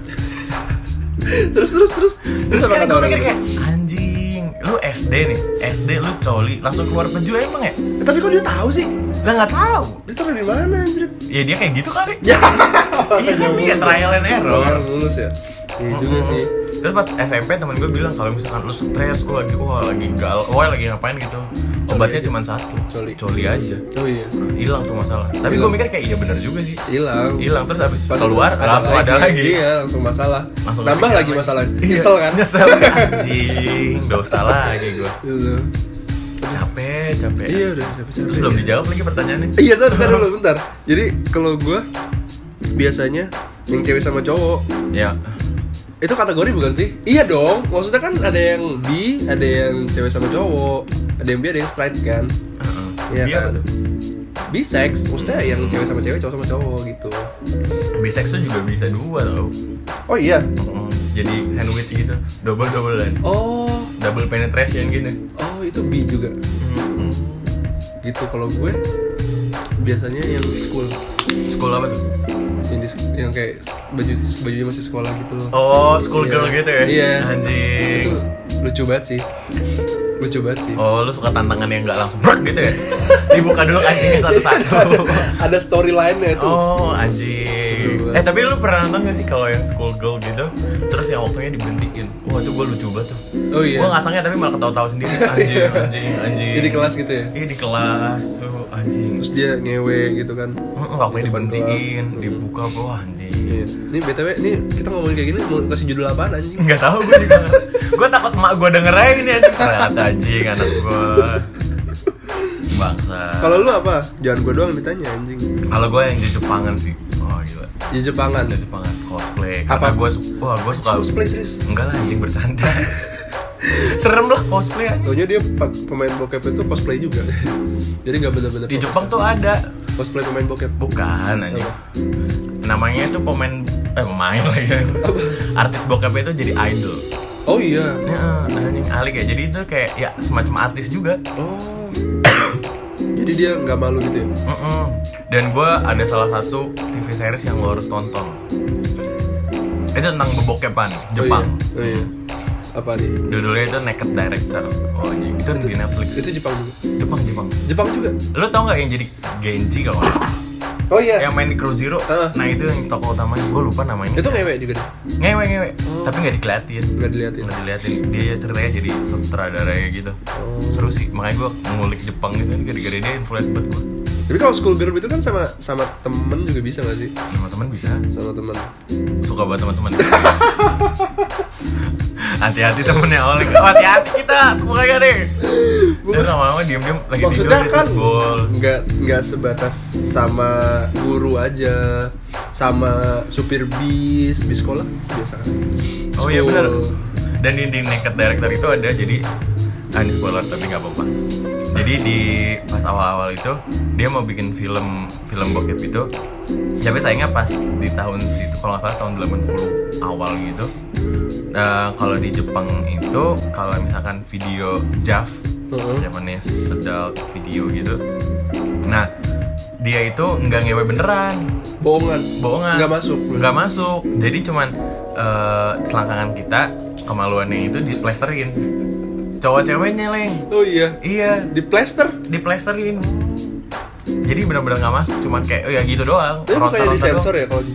Speaker 2: [LAUGHS]
Speaker 1: Terus terus terus.
Speaker 2: Terus
Speaker 1: apa
Speaker 2: kan
Speaker 1: kata
Speaker 2: gue
Speaker 1: orang
Speaker 2: mikir
Speaker 1: itu?
Speaker 2: kayak anjing, lu SD nih, SD lu coli, langsung keluar baju emang ya?
Speaker 1: Eh, tapi kok dia tahu sih?
Speaker 2: Lah nggak tahu.
Speaker 1: Dia taruh di mana anjir?
Speaker 2: Ya dia kayak gitu kali. [LAUGHS]
Speaker 1: Ya.
Speaker 2: Iya kan dia trial and error.
Speaker 1: Lulus ya. Iya juga sih.
Speaker 2: Terus pas SMP temen gue bilang kalau misalkan lu stres, lu lagi wah lagi gal, wah lagi ngapain gitu, obatnya cuma satu,
Speaker 1: Coli.
Speaker 2: coli aja,
Speaker 1: Oh iya.
Speaker 2: hilang tuh masalah. Tapi gue mikir kayak iya bener juga sih,
Speaker 1: Hilang.
Speaker 2: hilang terus abis
Speaker 1: Pas
Speaker 2: keluar langsung ada lagi,
Speaker 1: Iya, langsung masalah.
Speaker 2: Langsung
Speaker 1: Nambah lagi masalah.
Speaker 2: Iya,
Speaker 1: Nyesel kan?
Speaker 2: Nyesel anjing, dosa lagi gue.
Speaker 1: Gitu.
Speaker 2: Capek, capek.
Speaker 1: Iya udah capek-capek.
Speaker 2: Terus belum dijawab lagi pertanyaannya.
Speaker 1: Iya, sorry, bentar dulu, bentar. Jadi kalau gua biasanya yang cewek sama cowok
Speaker 2: Ya,
Speaker 1: itu kategori bukan sih? Iya dong. Maksudnya kan ada yang bi, ada yang cewek sama cowok, ada yang bi, ada yang straight kan?
Speaker 2: Heeh.
Speaker 1: Iya kan? Bisex, maksudnya yang cewek sama cewek, cowok sama cowok gitu.
Speaker 2: Bisex tuh juga bisa dua tau.
Speaker 1: Oh iya.
Speaker 2: Heeh. Jadi sandwich gitu, double doublean,
Speaker 1: Oh,
Speaker 2: double penetration gitu.
Speaker 1: oh itu bi juga.
Speaker 2: Heeh.
Speaker 1: Gitu kalau gue biasanya yang school,
Speaker 2: Sekolah apa tuh?
Speaker 1: yang, di, yang kayak baju bajunya masih sekolah gitu.
Speaker 2: Oh, school
Speaker 1: Iya.
Speaker 2: girl gitu ya?
Speaker 1: Iya.
Speaker 2: Anjing.
Speaker 1: Itu lucu banget sih. Lucu banget sih.
Speaker 2: Oh, lu suka tantangan yang nggak langsung brek gitu ya? [LAUGHS] Dibuka dulu kancingnya satu-satu. [LAUGHS]
Speaker 1: ada storyline-nya itu.
Speaker 2: Oh, anjing. Eh, tapi lu pernah nonton gak sih kalau yang school girl gitu? Terus yang waktunya diberhentiin. Wah, itu gua lucu banget tuh.
Speaker 1: Oh iya.
Speaker 2: Gua nggak sangka tapi malah ketawa-tawa sendiri. [LAUGHS] Anjing, anjing, anjing.
Speaker 1: Jadi kelas gitu ya.
Speaker 2: Iya di kelas tuh anjing.
Speaker 1: Terus dia ngewe gitu kan.
Speaker 2: Heeh, waktunya diberhentiin,
Speaker 1: kelas.
Speaker 2: dibuka wah anjing.
Speaker 1: Iya. Ini BTW ini kita ngomongin kayak gini mau kasih judul apaan anjing?
Speaker 2: Nggak tahu gue juga. gue takut emak gue denger aja ini anjing. Ternyata anjing anak gue. Bangsa.
Speaker 1: Kalau lu apa? Jangan gua doang ditanya anjing.
Speaker 2: Kalau gue yang di Jepangan sih. Oh gila.
Speaker 1: Di Jepangan.
Speaker 2: Di Jepangan cosplay.
Speaker 1: Apa?
Speaker 2: Karena gue wah gue suka.
Speaker 1: Cosplay serius.
Speaker 2: Enggak lah anjing bercanda. [LAUGHS] Serem lah cosplay anjing.
Speaker 1: Taunya dia pemain bokep itu cosplay juga. [LAUGHS] Jadi nggak bener-bener
Speaker 2: Di Jepang tuh ada
Speaker 1: cosplay pemain bokep.
Speaker 2: bukan.
Speaker 1: Apa?
Speaker 2: Namanya itu pemain eh pemain lagi. Artis bokep itu jadi idol.
Speaker 1: Oh iya.
Speaker 2: Ya, anjing alik ya. Jadi itu kayak ya semacam artis juga.
Speaker 1: Oh. Jadi dia nggak malu gitu ya?
Speaker 2: Mm-mm. Dan gue ada salah satu TV series yang lo harus tonton. Itu tentang bebokepan Jepang.
Speaker 1: Oh iya. Oh, iya. Apa nih?
Speaker 2: Judulnya itu Naked Director. Oh anjing. Itu, di Netflix.
Speaker 1: Itu Jepang juga.
Speaker 2: Jepang Jepang.
Speaker 1: Jepang juga.
Speaker 2: Lo tau nggak yang jadi Genji kalau?
Speaker 1: Oh iya.
Speaker 2: Yang main di Crew Zero.
Speaker 1: Heeh.
Speaker 2: Nah itu yang tokoh utamanya. Gue lupa namanya.
Speaker 1: Itu ngewek juga
Speaker 2: ngewe ngewe.
Speaker 1: Oh.
Speaker 2: Tapi nggak dikeliatin.
Speaker 1: Nggak diliatin.
Speaker 2: Nggak diliatin. Dia ceritanya jadi sutradara gitu.
Speaker 1: Oh.
Speaker 2: Seru sih. Makanya gue ngulik Jepang gitu. Gara-gara dia influence banget gue.
Speaker 1: Tapi kalau school girl itu kan sama sama temen juga bisa gak sih?
Speaker 2: Sama teman bisa.
Speaker 1: Sama temen.
Speaker 2: Suka banget teman-teman. [LAUGHS] Hati-hati temennya Oleh. Oh, hati-hati kita semuanya deh. Dia lama-lama diem-diem lagi tidur
Speaker 1: Maksudnya
Speaker 2: di
Speaker 1: kan
Speaker 2: fishbowl.
Speaker 1: nggak nggak sebatas sama guru aja, sama supir bis, bis sekolah biasa kan?
Speaker 2: Oh iya benar. Dan di, di Naked Director itu ada jadi ah ini spoiler tapi nggak apa-apa. Jadi di pas awal-awal itu dia mau bikin film film bokep itu. Tapi sayangnya pas di tahun situ kalau nggak salah tahun 80 awal gitu. Nah, kalau di Jepang itu kalau misalkan video JAV zamannya adult video gitu. Nah, dia itu nggak ngewe beneran
Speaker 1: Bohongan.
Speaker 2: bohongan
Speaker 1: Nggak masuk.
Speaker 2: nggak masuk jadi cuman eh, selangkangan kita kemaluannya itu diplesterin cowok ceweknya leng
Speaker 1: Oh iya.
Speaker 2: iya
Speaker 1: Di plaster.
Speaker 2: diplesterin jadi benar-benar nggak masuk cuman kayak oh ya gitu doang
Speaker 1: Tapi bukannya di sensor ya kalau di.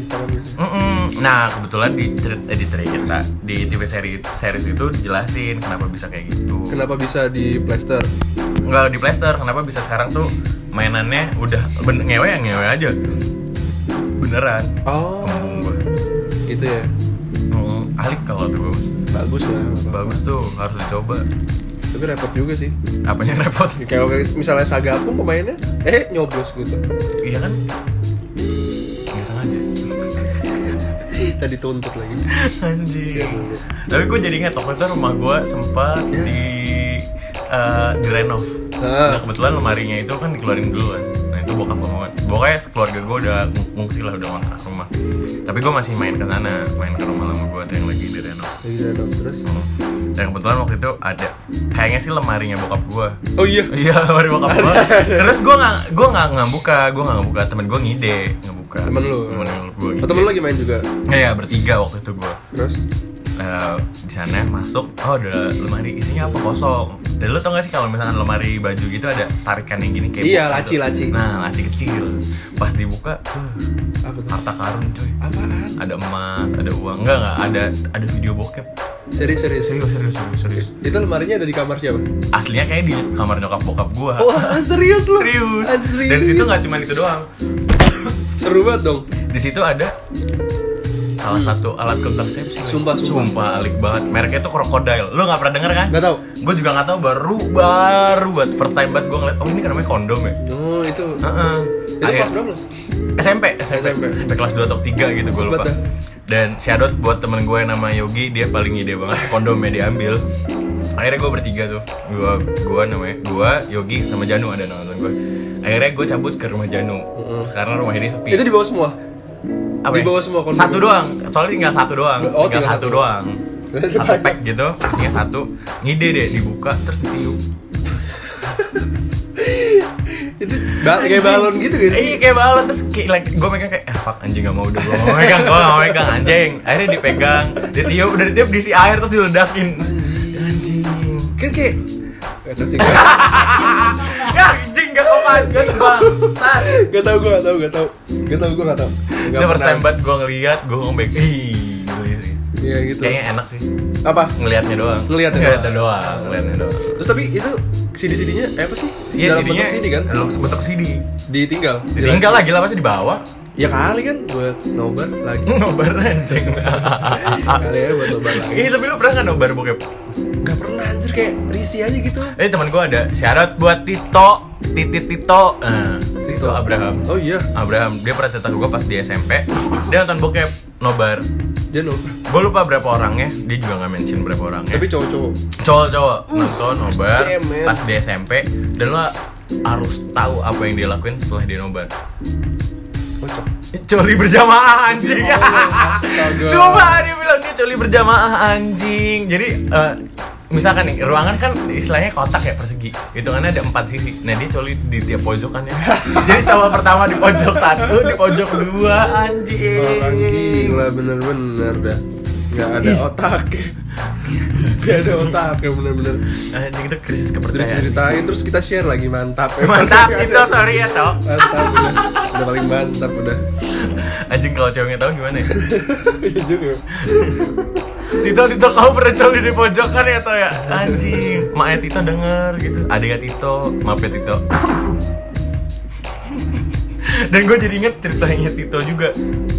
Speaker 2: Mm-mm. nah kebetulan di cerita eh, di cerita di TV seri series itu dijelasin kenapa bisa kayak gitu
Speaker 1: Kenapa bisa di plaster?
Speaker 2: nggak di plester kenapa bisa sekarang tuh mainannya udah ben ngewe yang ngewe aja beneran
Speaker 1: Oh.
Speaker 2: gue
Speaker 1: Itu ya.
Speaker 2: Hmm, alik kalau tuh bagus.
Speaker 1: Bagus lah. nggak.
Speaker 2: Bagus tuh harus dicoba.
Speaker 1: Tapi repot juga sih.
Speaker 2: Apanya [LAUGHS] repot?
Speaker 1: Kalau kayak misalnya Sagapung pemainnya, eh nyoblos gitu.
Speaker 2: Iya kan? Nggak sengaja. [LAUGHS]
Speaker 1: Tadi tuntut lagi.
Speaker 2: Anjing.
Speaker 1: Iya.
Speaker 2: Tapi gue jadi ingat waktu itu rumah gue sempat
Speaker 1: Ya.
Speaker 2: di eh, direnov.
Speaker 1: Ah.
Speaker 2: Nah, kebetulan lemarinya itu kan dikeluarin duluan. Nah itu bokap gue banget. Pokoknya keluarga gue udah ng- ngungsi lah udah ngontrak rumah. Tapi gue masih main ke sana, main ke rumah lama gue yang lagi direnov.
Speaker 1: Lagi renov terus.
Speaker 2: Dan kebetulan waktu itu ada kayaknya sih lemarinya bokap gue.
Speaker 1: Oh iya.
Speaker 2: Iya, lemari bokap gue. Terus gue nggak gue nggak nggak buka, gue nggak buka. Temen gue ngide nggak buka.
Speaker 1: Temen lu.
Speaker 2: Temen gue.
Speaker 1: Oh, temen lu lagi main juga.
Speaker 2: Iya, bertiga waktu itu gue.
Speaker 1: Terus
Speaker 2: Eh, di sana masuk, oh ada lemari isinya apa kosong. Dan lu tau gak sih kalau misalkan lemari baju gitu ada tarikan yang gini kayak
Speaker 1: Iya,
Speaker 2: box gitu.
Speaker 1: laci-laci.
Speaker 2: Nah, laci kecil. Pas dibuka,
Speaker 1: apa tuh?
Speaker 2: harta karun cuy.
Speaker 1: Apaan?
Speaker 2: Ada emas, ada uang. Enggak enggak, ada ada video bokep.
Speaker 1: Serius serius.
Speaker 2: Serius, serius, serius, serius.
Speaker 1: Itu lemarinya ada di kamar siapa?
Speaker 2: Aslinya kayak di kamar nyokap bokap gua.
Speaker 1: Wah serius lu?
Speaker 2: serius. Dan situ nggak cuma itu doang.
Speaker 1: Seru banget dong.
Speaker 2: Di situ ada salah satu alat kontrasepsi.
Speaker 1: Sumpah, sumpah.
Speaker 2: Sumpah, alik banget. Mereknya tuh krokodil. Lu nggak pernah denger kan?
Speaker 1: Gak tau.
Speaker 2: Gue juga nggak tahu baru baru buat first time banget gue ngeliat oh ini kan namanya kondom ya.
Speaker 1: Oh itu.
Speaker 2: Heeh.
Speaker 1: Itu
Speaker 2: Akhir-
Speaker 1: kelas berapa lu?
Speaker 2: SMP, SMP,
Speaker 1: SMP.
Speaker 2: SMP kelas 2 atau 3 gitu gue lupa. Dan shoutout buat temen gue yang nama Yogi, dia paling ide banget kondomnya diambil. Akhirnya gue bertiga tuh, gue gue namanya gue Yogi sama Janu ada nonton gue. Akhirnya gue cabut ke rumah Janu karena rumah ini sepi.
Speaker 1: Itu di bawah semua.
Speaker 2: Apa
Speaker 1: di
Speaker 2: ya?
Speaker 1: bawah semua kondom.
Speaker 2: Satu doang, soalnya tinggal satu doang.
Speaker 1: Oh,
Speaker 2: tinggal,
Speaker 1: tinggal
Speaker 2: satu,
Speaker 1: satu.
Speaker 2: doang. [LAUGHS] Satu pack gitu, isinya satu. Ngide deh dibuka terus ditiup. [LAUGHS]
Speaker 1: Itu ba kayak balon gitu gitu.
Speaker 2: Iya kayak balon terus kayak like, gue megang kayak ah fuck anjing gak mau udah gue mau megang gue gak mau megang anjing akhirnya dipegang ditiup udah ditiup diisi air terus diledakin anjing
Speaker 1: Kan kayak sih. [LAUGHS]
Speaker 2: ya anjing gak kok anjing bangsat
Speaker 1: Gak tau gue gak tau gak tau. Gak tau gue gak tau. Pernah.
Speaker 2: persembat gue ngeliat gue ngomong sih
Speaker 1: Iya gitu.
Speaker 2: kayaknya enak sih
Speaker 1: Apa?
Speaker 2: ngelihatnya doang
Speaker 1: Ngeliatnya
Speaker 2: ngeliatnya
Speaker 1: doang.
Speaker 2: doang ngeliatnya doang
Speaker 1: Terus tapi itu CD-CD-nya eh, apa sih?
Speaker 2: Iya
Speaker 1: Dalam
Speaker 2: CD-nya
Speaker 1: bentuk CD kan?
Speaker 2: Dalam bentuk CD
Speaker 1: Ditinggal.
Speaker 2: Ditinggal lagi lah pasti di bawah
Speaker 1: Ya kali kan buat nobar lagi. [LAUGHS]
Speaker 2: Nobar anjing
Speaker 1: kali ya buat nobar lagi.
Speaker 2: Ih tapi lu pernah gak nobar bokep?
Speaker 1: Gak pernah anjir kayak risih aja gitu.
Speaker 2: Eh teman gue ada syarat buat Tito, Titit Tito, nah, Tito Abraham.
Speaker 1: Oh iya,
Speaker 2: Abraham, dia pernah cerita gue pas di SMP, dia nonton bokep nobar.
Speaker 1: dia nobar.
Speaker 2: Gue lupa berapa orangnya, dia juga nggak mention berapa orangnya.
Speaker 1: Tapi cowok-cowok.
Speaker 2: Cowok-cowok nonton nobar
Speaker 1: damn,
Speaker 2: pas di SMP, dan lo harus tahu apa yang dia lakuin setelah dia nobar.
Speaker 1: Kocok.
Speaker 2: Coli berjamaah anjing.
Speaker 1: Astaga.
Speaker 2: Cuma dia bilang dia coli berjamaah anjing. Jadi eh, misalkan nih ruangan kan istilahnya kotak ya persegi. Hitungannya ada empat sisi. Nah dia coli di tiap pojokannya. Jadi cowok pertama di pojok satu, di pojok dua anjing.
Speaker 1: Orang gila bener-bener dah. Nggak ada otak. [LAUGHS] dia ada otak ya bener-bener
Speaker 2: Anjing itu krisis
Speaker 1: terus
Speaker 2: kepercayaan.
Speaker 1: ceritain terus kita share lagi mantap ya. [LAUGHS]
Speaker 2: Mantap itu sorry ya toh.
Speaker 1: mantap udah udah paling mantap udah
Speaker 2: Anjing kalau ceweknya tahu gimana ya? [LAUGHS]
Speaker 1: iya juga
Speaker 2: Tito, Tito, kamu pernah coli di pojokan ya, Toh ya? Anjing, maknya Tito denger gitu Adiknya Tito, maaf ya Tito Dan gue jadi inget ceritanya Tito juga.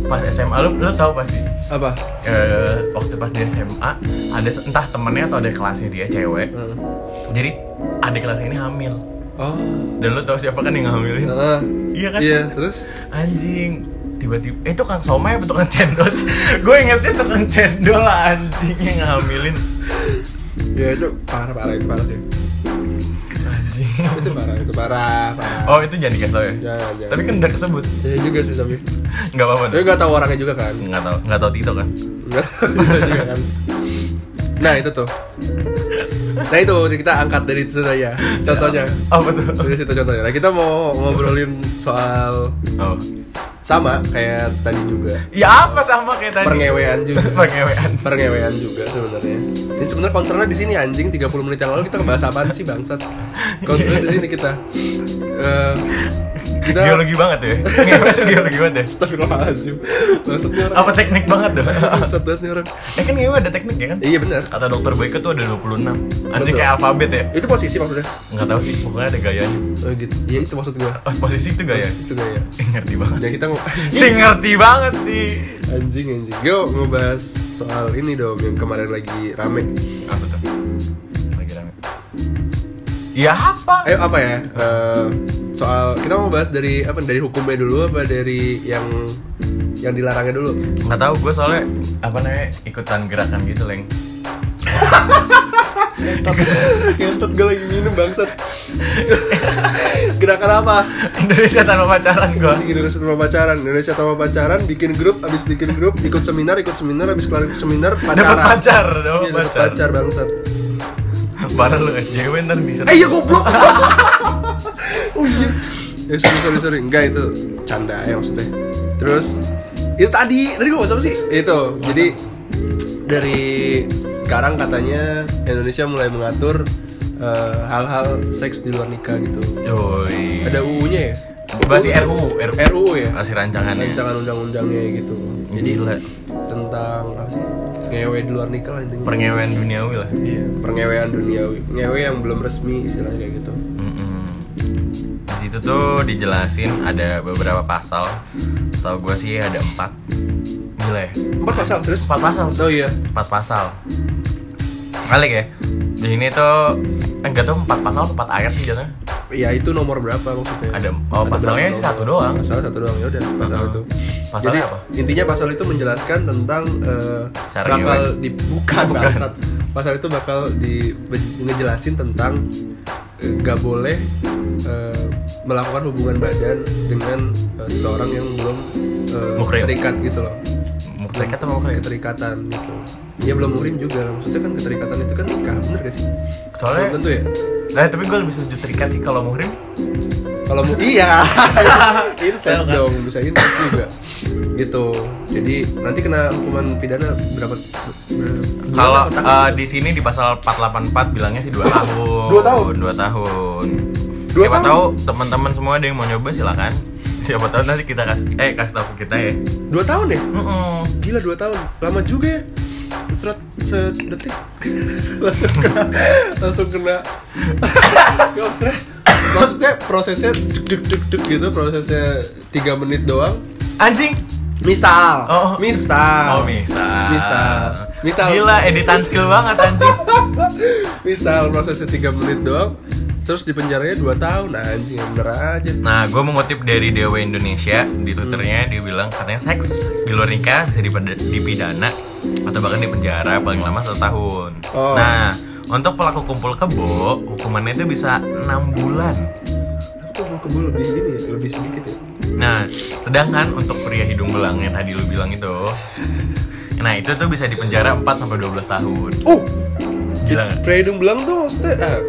Speaker 2: Pas SMA, lu, lu tau pasti?
Speaker 1: Apa?
Speaker 2: Eh, Waktu pas di SMA, ada entah temennya atau ada kelasnya dia, cewek.
Speaker 1: Hmm.
Speaker 2: Jadi adik kelasnya ini hamil.
Speaker 1: Oh.
Speaker 2: Dan lu tau siapa kan yang ngehamilin?
Speaker 1: Heeh.
Speaker 2: Iya kan?
Speaker 1: iya terus?
Speaker 2: Anjing. Tiba-tiba eh, itu kan somai apa tukang cendol [LAUGHS] gue ingetnya tukang cendol lah anjing yang ngambilin
Speaker 1: ya itu parah parah itu parah sih
Speaker 2: anjing [LAUGHS]
Speaker 1: itu parah itu parah parah
Speaker 2: oh itu jangan dikasih tau ya?
Speaker 1: Jangan jangan.
Speaker 2: Tapi kan udah kesebut.
Speaker 1: Ya juga sih tapi. [LAUGHS]
Speaker 2: Nggak apa-apa
Speaker 1: tapi nggak tahu orangnya juga kan?
Speaker 2: Nggak tahu. Nggak tahu Tito kan?
Speaker 1: Nggak juga kan? Nah itu tuh. Nah itu kita angkat dari itu saja. Contohnya.
Speaker 2: oh betul
Speaker 1: dari situ contohnya. Nah kita mau ngobrolin soal
Speaker 2: oh
Speaker 1: sama kayak tadi juga
Speaker 2: ya apa sama kayak tadi
Speaker 1: Pengewean juga. [LAUGHS]
Speaker 2: pengewean
Speaker 1: Pengewean juga sebenarnya. Ini sebenarnya concernnya di sini anjing 30 menit yang lalu kita ngebahas apaan sih bangsat? [LAUGHS] Concernnya di sini kita. Eh, kita
Speaker 2: geologi banget ya [LAUGHS] geologi banget ya
Speaker 1: Astagfirullahaladzim. Maksudnya orang.
Speaker 2: apa teknik banget [LAUGHS] dong
Speaker 1: nih orang.
Speaker 2: eh kan ngewe ada teknik ya kan
Speaker 1: Iya benar.
Speaker 2: kata dokter Boyke tuh ada 26 anjing kayak alfabet ya
Speaker 1: Itu posisi maksudnya.
Speaker 2: nggak tahu sih pokoknya ada gayanya
Speaker 1: Oh gitu. Iya itu maksud gua.
Speaker 2: oh, posisi itu gaya
Speaker 1: Posisi Itu gaya.
Speaker 2: Eh, ngerti banget sih.
Speaker 1: kita ngo-
Speaker 2: Si ngerti banget sih.
Speaker 1: anjing anjing. Yo ngebahas soal ini dong yang kemarin lagi rame.
Speaker 2: Apa tuh? Lagi rame. Ya apa?
Speaker 1: Ayo apa ya? Eh, soal kita mau bahas dari apa? Dari hukumnya dulu apa dari yang yang dilarangnya dulu?
Speaker 2: Nggak tahu gue soalnya apa namanya ikutan gerakan gitu leng.
Speaker 1: Ngentot gue lagi minum bangsat Gerakan apa?
Speaker 2: Indonesia tanpa pacaran gue.
Speaker 1: Indonesia tanpa pacaran Indonesia tanpa pacaran Bikin grup Abis bikin grup Ikut seminar Ikut seminar Abis kelar ikut seminar Pacaran
Speaker 2: Dapat pacar, dapat
Speaker 1: Iya, dapet
Speaker 2: pacar.
Speaker 1: pacar bangsat
Speaker 2: Parah lu SJW ntar bisa.
Speaker 1: Eh iya goblok [LAUGHS] Oh iya Ya sorry sorry sorry Enggak itu Canda ya maksudnya Terus Itu tadi Tadi gue apa sih? Itu Jadi Dari Sekarang katanya Indonesia mulai mengatur eh, Hal-hal seks di luar nikah gitu
Speaker 2: Yoi.
Speaker 1: Ada UU-nya ya?
Speaker 2: Masih RUU, RUU.
Speaker 1: RUU ya?
Speaker 2: Masih rancangannya.
Speaker 1: Rancangan undang-undangnya gitu Jadi
Speaker 2: Gila.
Speaker 1: tentang apa sih? Ngewe di luar nikah lah intinya
Speaker 2: Perngewean duniawi lah.
Speaker 1: Iya, pengewean duniawi Ngewe yang belum resmi istilahnya kayak gitu
Speaker 2: situ tuh dijelasin ada beberapa pasal. Setahu gue sih ada empat. Gila ya.
Speaker 1: Empat pasal terus?
Speaker 2: Empat pasal.
Speaker 1: Oh iya
Speaker 2: empat pasal balik ya di sini tuh enggak tuh empat pasal empat ayat sih jatuhnya
Speaker 1: Ya itu nomor berapa maksudnya?
Speaker 2: Ada- oh, pasalnya
Speaker 1: berapa
Speaker 2: sih satu doang.
Speaker 1: Pasal satu doang ya udah pasal itu.
Speaker 2: Pasalnya
Speaker 1: Jadi
Speaker 2: apa?
Speaker 1: intinya pasal itu menjelaskan tentang
Speaker 2: Cara
Speaker 1: bakal
Speaker 2: ngewe.
Speaker 1: di bukan, [LAUGHS]
Speaker 2: Bukan.
Speaker 1: bangsat. Pasal itu bakal di ngejelasin tentang nggak boleh eh, melakukan hubungan badan dengan eh, seseorang yang belum
Speaker 2: Muhrim.
Speaker 1: terikat gitu loh.
Speaker 2: terikat atau terikat
Speaker 1: Keterikatan gitu. Ya belum muhrim juga. Maksudnya kan keterikatan itu kan nikah, bener gak sih?
Speaker 2: soalnya
Speaker 1: Belum tentu ya.
Speaker 2: nah tapi gue lebih setuju terikat sih kalau muhrim
Speaker 1: Kalau mau iya, [LAUGHS] incest
Speaker 2: Kan?
Speaker 1: dong, bisa incest juga. Gitu. Jadi nanti kena hukuman pidana berapa?
Speaker 2: kalau eh, di sini di pasal 484 bilangnya sih 2 tahun
Speaker 1: Dua tahun?
Speaker 2: 2 tahun
Speaker 1: Dua
Speaker 2: siapa
Speaker 1: tahun?
Speaker 2: tahu teman-teman semua ada yang mau nyoba silakan [LAUGHS] siapa tahu nanti kita kasih eh kasih tahu kita ya
Speaker 1: dua tahun ya?
Speaker 2: Mm-mm.
Speaker 1: Gila dua tahun, lama juga ya. Serat sedetik [LAUGHS] langsung kena, langsung kena. [LAUGHS] Maksudnya, maksudnya prosesnya duk duk duk gitu, prosesnya tiga menit doang.
Speaker 2: Anjing
Speaker 1: Misal,
Speaker 2: Oh.
Speaker 1: misal,
Speaker 2: oh misal
Speaker 1: misal, misal,
Speaker 2: gila editan skill banget anjing [LAUGHS]
Speaker 1: misal prosesnya tiga menit doang, terus di penjaranya dua tahun, anjing yang bener aja.
Speaker 2: Nah, gue mengutip dari Dewa Indonesia di twitternya dia bilang katanya seks di luar nikah bisa dipidana atau bahkan dipenjara paling lama satu tahun.
Speaker 1: Oh.
Speaker 2: Nah, untuk pelaku kumpul kebo hukumannya itu bisa enam bulan.
Speaker 1: Kebul lebih ini ya, lebih sedikit ya.
Speaker 2: Nah, sedangkan untuk pria hidung belang yang tadi lu bilang itu, nah itu tuh bisa dipenjara 4 sampai 12 tahun.
Speaker 1: Oh,
Speaker 2: Gila nggak?
Speaker 1: Predum belang tuh maksudnya ah,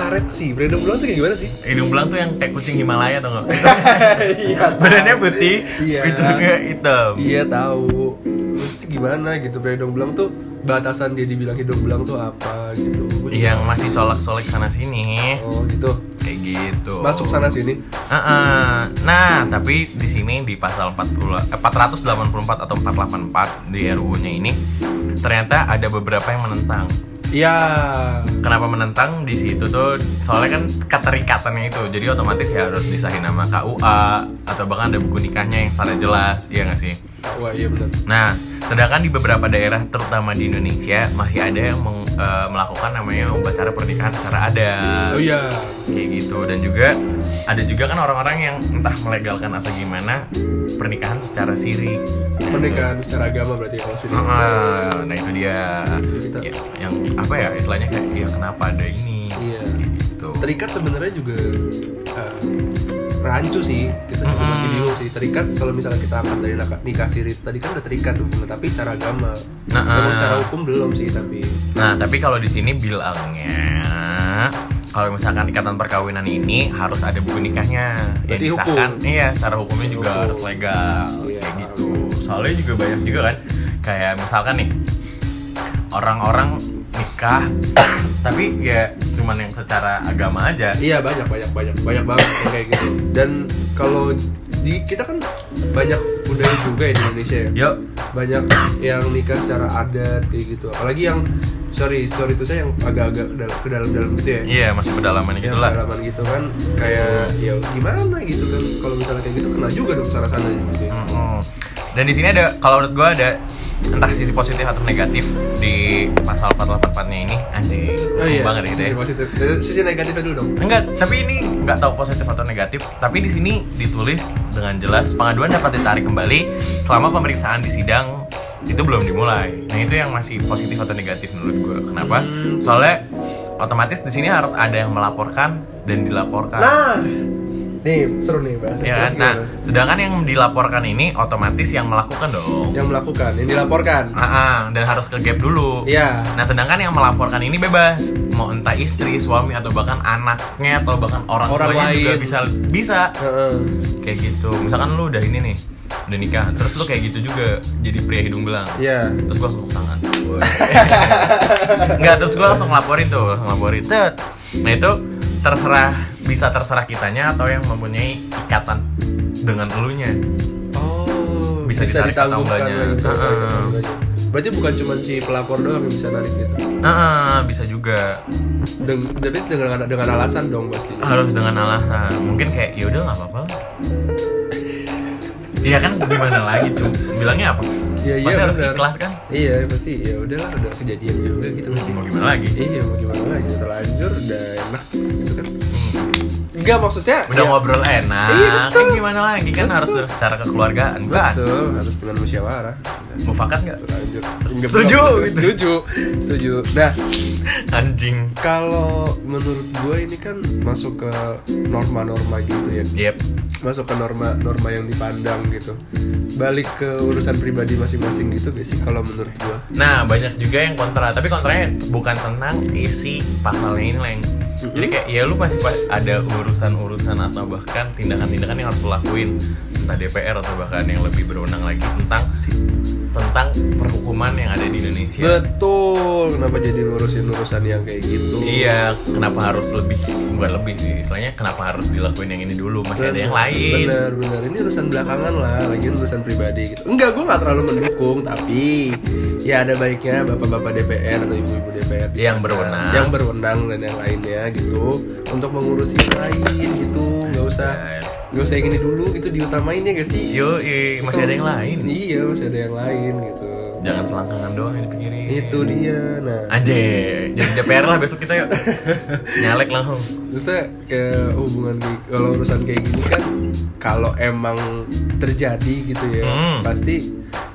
Speaker 1: karet sih. Predum belang tuh kayak gimana sih?
Speaker 2: Hidung belang tuh yang kayak kucing Himalaya tau gak? [LAUGHS]
Speaker 1: Iya.
Speaker 2: Badannya putih,
Speaker 1: Iya.
Speaker 2: hidungnya hitam.
Speaker 1: Iya tahu. mesti gimana gitu pria hidung belang tuh batasan dia dibilang hidung belang tuh apa gitu
Speaker 2: yang masih colak-colek sana sini
Speaker 1: oh gitu
Speaker 2: kayak gitu
Speaker 1: masuk sana sini
Speaker 2: Heeh. Nah, tapi di sini di pasal 40, eh, 484 atau 484 di RUU-nya ini ternyata ada beberapa yang menentang.
Speaker 1: Iya
Speaker 2: Kenapa menentang di situ tuh? Soalnya kan keterikatannya itu, jadi otomatis ya harus disahin nama KUA atau bahkan ada buku nikahnya yang secara jelas, iya nggak sih?
Speaker 1: Wah iya benar.
Speaker 2: Nah, sedangkan di beberapa daerah terutama di Indonesia masih ada yang meng- eh, melakukan namanya upacara pernikahan secara adat.
Speaker 1: Oh iya.
Speaker 2: Kayak gitu. Dan juga ada juga kan orang-orang yang entah melegalkan atau gimana pernikahan secara siri.
Speaker 1: Pernikahan secara agama berarti kalau sini
Speaker 2: Ah, nah itu dia.
Speaker 1: Kita-
Speaker 2: Ya, yang apa ya istilahnya kayak ya kenapa ada ini?
Speaker 1: Iya.
Speaker 2: gitu.
Speaker 1: Terikat sebenarnya juga eh, rancu sih kita juga masih bingung sih terikat kalau misalnya kita angkat dari nikah siri itu tadi kan udah terikat hubungan tapi secara agama
Speaker 2: Nah,
Speaker 1: Memang
Speaker 2: ah.
Speaker 1: secara hukum belum sih tapi
Speaker 2: nah tapi kalau di sini bilangnya kalau misalkan ikatan perkawinan ini harus ada buku nikahnya ya
Speaker 1: Berarti hukum.
Speaker 2: disahkan iya secara hukumnya juga
Speaker 1: Hukum.
Speaker 2: harus legal
Speaker 1: Iya.
Speaker 2: kayak gitu soalnya juga banyak juga kan kayak misalkan nih orang-orang nikah [COUGHS] tapi ya cuman yang secara agama aja.
Speaker 1: Iya banyak banyak banyak banyak banget yang kayak gitu. Dan kalau di kita kan banyak budaya juga ya di Indonesia ya.
Speaker 2: Yuk
Speaker 1: banyak yang nikah secara adat kayak gitu. Apalagi yang sorry sorry itu saya yang agak-agak ke dalam- ke dalam-dalam gitu ya.
Speaker 2: Iya masih pedalaman
Speaker 1: ya
Speaker 2: gitu lah.
Speaker 1: pengalaman gitu kan kayak ya gimana gitu kan. Kalau misalnya kayak gitu kena juga dong sana sana gitu ya.
Speaker 2: Mm-mm. Dan di sini ada kalau menurut gue ada entah sisi positif atau negatif di pasal 484 nya ini anjing
Speaker 1: oh iya
Speaker 2: banget gitu ya.
Speaker 1: sisi positif Eh, sisi negatifnya dulu dong
Speaker 2: Enggak, tapi ini nggak tahu positif atau negatif. Tapi di sini ditulis dengan jelas pengaduan dapat ditarik kembali selama pemeriksaan di sidang itu belum dimulai. Nah itu yang masih positif atau negatif menurut gue. Kenapa?
Speaker 1: Hmm.
Speaker 2: Soalnya otomatis di sini harus ada yang melaporkan dan dilaporkan.
Speaker 1: nah nih seru nih bahasa
Speaker 2: Ya kan? Nah, sedangkan yang dilaporkan ini otomatis yang melakukan dong.
Speaker 1: yang melakukan yang dilaporkan
Speaker 2: Ah, ah, dan harus ke gap dulu.
Speaker 1: iya
Speaker 2: Nah, sedangkan yang melaporkan ini bebas, mau entah istri, suami atau bahkan anaknya atau bahkan orang,
Speaker 1: Orang
Speaker 2: tuanya juga
Speaker 1: lain.
Speaker 2: bisa bisa
Speaker 1: Heeh.
Speaker 2: kayak gitu. Misalkan lu udah ini nih, udah nikah, terus lu kayak gitu juga jadi pria hidung belang.
Speaker 1: iya
Speaker 2: Terus gua langsung tangan. [LAUGHS] Enggak, terus gua langsung laporin tuh, langsung laporin. Nah, itu terserah bisa terserah kitanya atau yang mempunyai ikatan dengan elunya.
Speaker 1: oh
Speaker 2: Bisa
Speaker 1: bisa, ditangguhkan lagi, enggaknya. berarti bukan cuma si pelapor doang yang bisa narik gitu?
Speaker 2: Nah, bisa juga.
Speaker 1: Deng tapi dengan dengan alasan dong pasti.
Speaker 2: Harus dengan alasan. Mungkin kayak ya udah nggak apa-apa Iya kan gimana lagi tuh? Bilangnya apa?
Speaker 1: Iya, iya,
Speaker 2: harus
Speaker 1: benar.
Speaker 2: ikhlas kan?
Speaker 1: iya pasti ya udahlah udah kejadian juga gitu masih
Speaker 2: Mau gimana lagi?
Speaker 1: iya mau gimana lagi terlanjur udah enak gitu kan. Enggak maksudnya
Speaker 2: Udah
Speaker 1: ya,
Speaker 2: ngobrol enak,
Speaker 1: Iya, betul.
Speaker 2: kan gimana lagi kan
Speaker 1: Betul.
Speaker 2: harus secara kekeluargaan kan?
Speaker 1: betul harus dengan musyawarah
Speaker 2: Mufakat nggak?
Speaker 1: terlanjur
Speaker 2: Setuju,
Speaker 1: setuju setuju nah
Speaker 2: Anjing.
Speaker 1: kalau menurut gue ini kan masuk ke norma-norma gitu ya
Speaker 2: Yep.
Speaker 1: masuk ke norma-norma yang dipandang gitu balik ke urusan pribadi masing-masing gitu gak sih kalau menurut gue
Speaker 2: Nah banyak juga yang kontra, tapi kontranya bukan tentang isi pasalnya ini leng. Jadi kayak ya lu masih ada urusan-urusan atau bahkan tindakan-tindakan yang harus lu lakuin entah DPR atau bahkan yang lebih berwenang lagi tentang tentang perhukuman yang ada di Indonesia.
Speaker 1: betul. Kenapa jadi ngurusin urusan yang kayak gitu?
Speaker 2: Iya, kenapa harus lebih bukan lebih sih, istilahnya kenapa harus dilakuin yang ini dulu, masih ada yang lain.
Speaker 1: bener bener ini urusan belakangan lah lagi urusan pribadi gitu. Enggak gue nggak terlalu mendukung tapi ya ada baiknya bapak-bapak DPR atau ibu-ibu DPR
Speaker 2: Yang
Speaker 1: sana,
Speaker 2: berwenang.
Speaker 1: yang berwenang dan yang lainnya gitu untuk mengurusi yang lain gitu. Nggak usah nggak usah yang ini dulu gitu diutamain ya gak sih
Speaker 2: Yo, masih ada yang lain.
Speaker 1: iya masih ada yang lain gitu
Speaker 2: Jangan selangkangan doang yang dipikirin.
Speaker 1: itu dia nah
Speaker 2: Anjay, jadi DPR lah besok kita yuk. [LAUGHS] Nyalek langsung.
Speaker 1: Maksudnya kayak hubungan kayak- kalau urusan kayak gini kan kalau emang terjadi gitu ya
Speaker 2: Hmm.
Speaker 1: pasti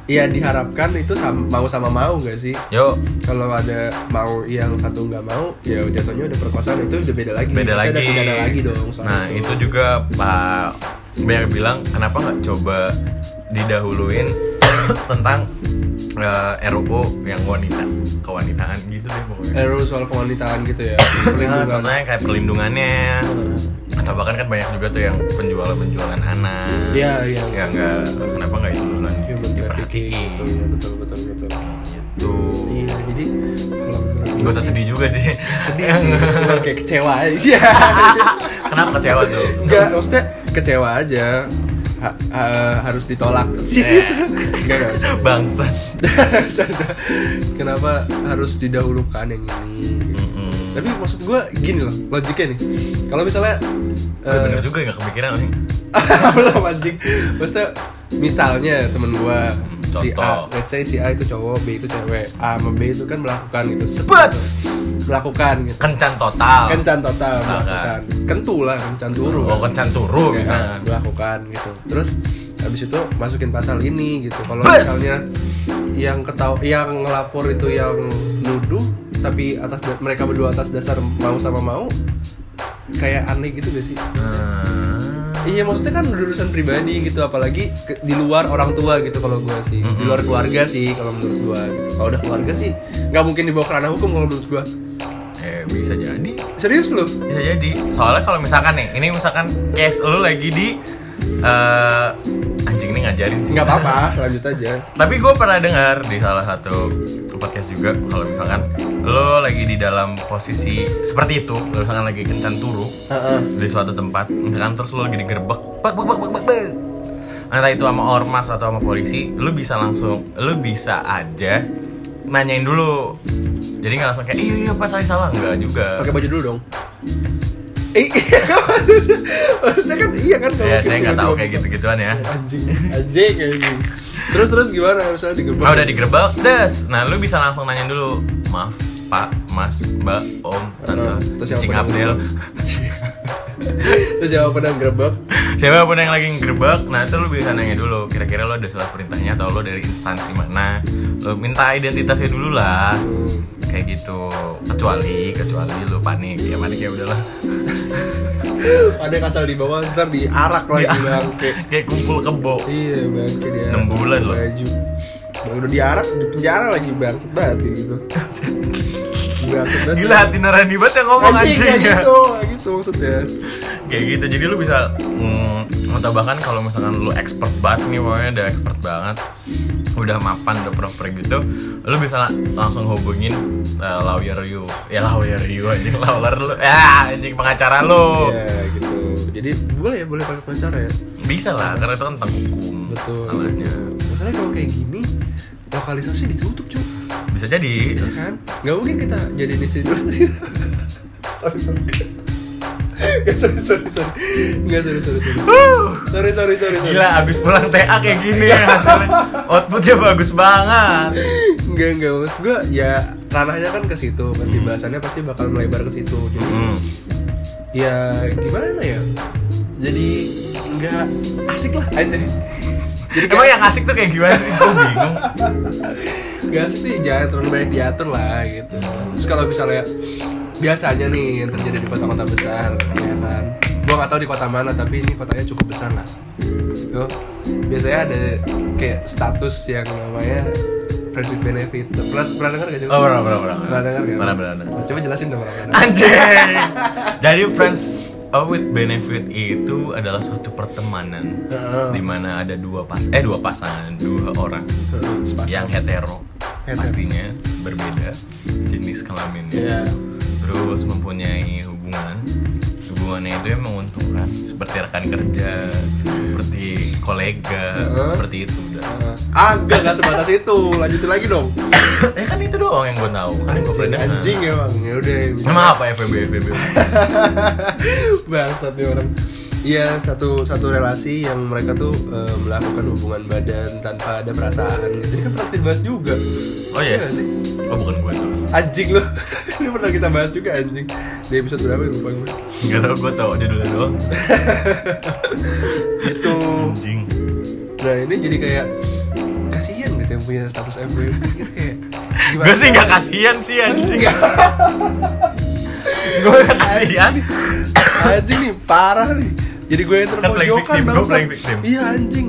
Speaker 1: ya diharapkan itu sam- mau sama mau gak sih
Speaker 2: Yuk,
Speaker 1: kalau ada mau yang satu nggak mau ya jatuhnya udah perkosaan itu udah beda lagi
Speaker 2: beda lagi.
Speaker 1: ada pidana lagi dong
Speaker 2: Nah, itu juga Pak banyak bilang kenapa nggak coba didahuluin tentang eh, RUU yang wanita kewanitaan gitu deh pokoknya.
Speaker 1: RUU soal kewanitaan gitu ya
Speaker 2: Nah,
Speaker 1: perlindungan
Speaker 2: contohnya kayak perlindungannya
Speaker 1: Hmm.
Speaker 2: atau bahkan kan banyak juga tuh yang penjualan penjualan anak
Speaker 1: Iya, iya.
Speaker 2: ya nggak kenapa nggak itu
Speaker 1: Human trafficking
Speaker 2: KKI.
Speaker 1: gitu ya betul betul betul
Speaker 2: Gitu.
Speaker 1: iya jadi gua
Speaker 2: usah sedih juga sih.
Speaker 1: sedih sih [LAUGHS] kayak kecewa aja
Speaker 2: Kenapa kecewa tuh?
Speaker 1: enggak maksudnya kecewa aja Ha- ha- harus ditolak sih [LAUGHS]
Speaker 2: Eh.
Speaker 1: gitu enggak enggak bercanda.
Speaker 2: Bangsa. [LAUGHS]
Speaker 1: Kenapa harus didahulukan yang ini tapi maksud gue gini loh logiknya nih kalau misalnya
Speaker 2: Eh, bener juga ya, nggak kepikiran nih. [LAUGHS]
Speaker 1: belum anjing maksudnya misalnya temen gue si A
Speaker 2: Contoh.
Speaker 1: let's say si A itu cowok B itu cewek A sama B itu kan melakukan gitu gitu. melakukan gitu
Speaker 2: Kencan total.
Speaker 1: kencan total
Speaker 2: Melakukan.
Speaker 1: melakukan kentu lah kencan turu
Speaker 2: Oh,
Speaker 1: kan.
Speaker 2: kencan turu
Speaker 1: Ya,
Speaker 2: gitu.
Speaker 1: melakukan gitu terus habis itu masukin pasal ini gitu kalau misalnya yang ketau yang ngelapor itu yang nuduh tapi atas mereka berdua atas dasar mau sama mau kayak aneh gitu gak sih
Speaker 2: Hmm.
Speaker 1: Iya maksudnya kan urusan pribadi gitu apalagi ke- di luar orang tua gitu kalau gua sih di
Speaker 2: Mm-mm.
Speaker 1: luar keluarga sih kalau menurut gua gitu. kalau udah keluarga sih nggak mungkin dibawa ke ranah hukum kalau menurut gua
Speaker 2: Eh, bisa jadi.
Speaker 1: serius lu
Speaker 2: Bisa jadi. Soalnya kalau misalkan nih, ini misalkan case lu lagi di ini ngajarin sih.
Speaker 1: nggak apa-apa lanjut aja
Speaker 2: Tapi gue pernah dengar di salah satu podcast juga kalau misalkan lo lagi di dalam posisi seperti itu, lo misalkan lagi kencan turu
Speaker 1: Heeh.
Speaker 2: di suatu tempat, misalkan terus lo lagi digerebek, bak bak bak bak bak, bak. entah itu sama ormas atau sama polisi, lo bisa langsung, lo bisa aja nanyain dulu. Jadi nggak langsung kayak iya iya pas saya salah nggak juga.
Speaker 1: pakai baju dulu dong maksudnya kan iya kan kalau
Speaker 2: Ya saya nggak tahu
Speaker 1: tiba-tiba-
Speaker 2: kayak gitu-gituan ya.
Speaker 1: anjing anjing kayak gini. Terus terus gimana? Misalnya digerebek.
Speaker 2: Nah udah digerebek, des. Nah lu bisa langsung nanya dulu, maaf Pak, Mas, Mbak, Om, Tante,
Speaker 1: terus siapa
Speaker 2: Cing
Speaker 1: yang
Speaker 2: Abdel.
Speaker 1: terus siapa pernah gerebek?
Speaker 2: Siapa pun yang lagi ngerebek, nah itu lu bisa nanya dulu. Kira-kira lo ada surat perintahnya atau lo dari instansi mana? Lo minta identitasnya dulu lah.
Speaker 1: Hmm.
Speaker 2: Kayak gitu. Kecuali, kecuali lo panik. Ya panik ya udahlah. [LAUGHS]
Speaker 1: Ada kasal di bawah ntar diarak lagi
Speaker 2: Ya,
Speaker 1: bang. Kayak
Speaker 2: Kayak kumpul kebo.
Speaker 1: Iya bang kayak dia
Speaker 2: Enam bulan loh.
Speaker 1: baju. Udah diarak di penjara lagi bang banget kayak gitu [LAUGHS]
Speaker 2: Gila hati Narani banget yang ngomong
Speaker 1: anjing
Speaker 2: anjing,
Speaker 1: kayak
Speaker 2: ya
Speaker 1: gitu kayak gitu maksudnya.
Speaker 2: Kayak gitu, jadi lu bisa mm, Atau bahkan kalau misalkan lu expert banget nih Pokoknya udah expert banget Udah mapan, udah proper gitu Lu bisa la- langsung hubungin uh, lawyer you. Ya lawyer you anjing, lawyer lu. Ya anjing pengacara lu.
Speaker 1: Iya gitu. Jadi boleh ya boleh pakai pengacara ya?
Speaker 2: Bisa lah, karena itu kan tentang hukum.
Speaker 1: Betul. Masalahnya kalau kayak gini lokalisasi ditutup cuy
Speaker 2: Bisa jadi.
Speaker 1: Iya kan? Gak mungkin kita jadi istri dulu. [LAUGHS] Sorry, sorry. Gak, sorry, sorry, sorry. Gak, sorry, sorry, sorry. Sorry, sorry, sorry, sorry.
Speaker 2: Gila, abis pulang TA kayak gini ya hasilnya Outputnya bagus banget.
Speaker 1: Enggak, enggak, maksud gue ya ranahnya kan ke situ. Pasti bahasannya pasti bakal melebar ke situ. Jadi
Speaker 2: Hmm.
Speaker 1: ya gimana ya? Jadi nggak asik lah. Aja Jadi
Speaker 2: Emang yang asik tuh kayak gimana? Sih? Gue bingung [LAUGHS]
Speaker 1: Gak asik sih jangan terlalu banyak diatur lah gitu. Terus kalau misalnya biasanya nih yang terjadi di kota-kota besar ya kan? Gua nggak tahu di kota mana tapi ini kotanya cukup besar lah itu biasanya ada kayak status yang namanya friends with benefit. Pernah pernah dengar gak sih?
Speaker 2: Oh, pernah, pernah, pernah.
Speaker 1: pernah dengar kan
Speaker 2: Pernah, pernah.
Speaker 1: Nah, coba jelasin dong pernah.
Speaker 2: Anjing. Jadi friends uh, with benefit itu adalah suatu pertemanan
Speaker 1: Heeh.
Speaker 2: di mana ada dua pas eh dua pasangan, dua orang
Speaker 1: Sepasang.
Speaker 2: yang hetero,
Speaker 1: Hetero.
Speaker 2: pastinya berbeda jenis kelaminnya.
Speaker 1: Iya.
Speaker 2: Terus mempunyai hubungan hubungannya itu yang menguntungkan seperti rekan kerja, seperti kolega,
Speaker 1: Heeh.
Speaker 2: seperti itu udah.
Speaker 1: Heeh. Agak nggak sebatas itu lanjutin lagi dong
Speaker 2: eh [LAUGHS] kan itu doang yang gue tahu. Kan gue pernah
Speaker 1: anjing emang ya udah
Speaker 2: Emang apa FBB FBB?
Speaker 1: bangsat nih orang Iya satu satu relasi yang mereka tuh eh, melakukan hubungan badan tanpa ada perasaan gitu. Ini kan pernah dibahas juga.
Speaker 2: Oh iya?
Speaker 1: nggak sih?
Speaker 2: Oh bukan gue tuh.
Speaker 1: Anjing loh. [LAUGHS] Ini pernah kita bahas juga anjing. Di episode berapa ya lupa gue.
Speaker 2: Gak tau gue tau judulnya doang. [LAUGHS]
Speaker 1: Gitu.
Speaker 2: Anjing.
Speaker 1: Nah ini jadi kayak kasihan gitu yang punya status FWB gitu kayak
Speaker 2: Gue sih gak kasihan sih anjing. Gue gak [LAUGHS] kasihan.
Speaker 1: anjing nih parah nih jadi gue yang
Speaker 2: Kan
Speaker 1: terpojokan
Speaker 2: victim.
Speaker 1: iya anjing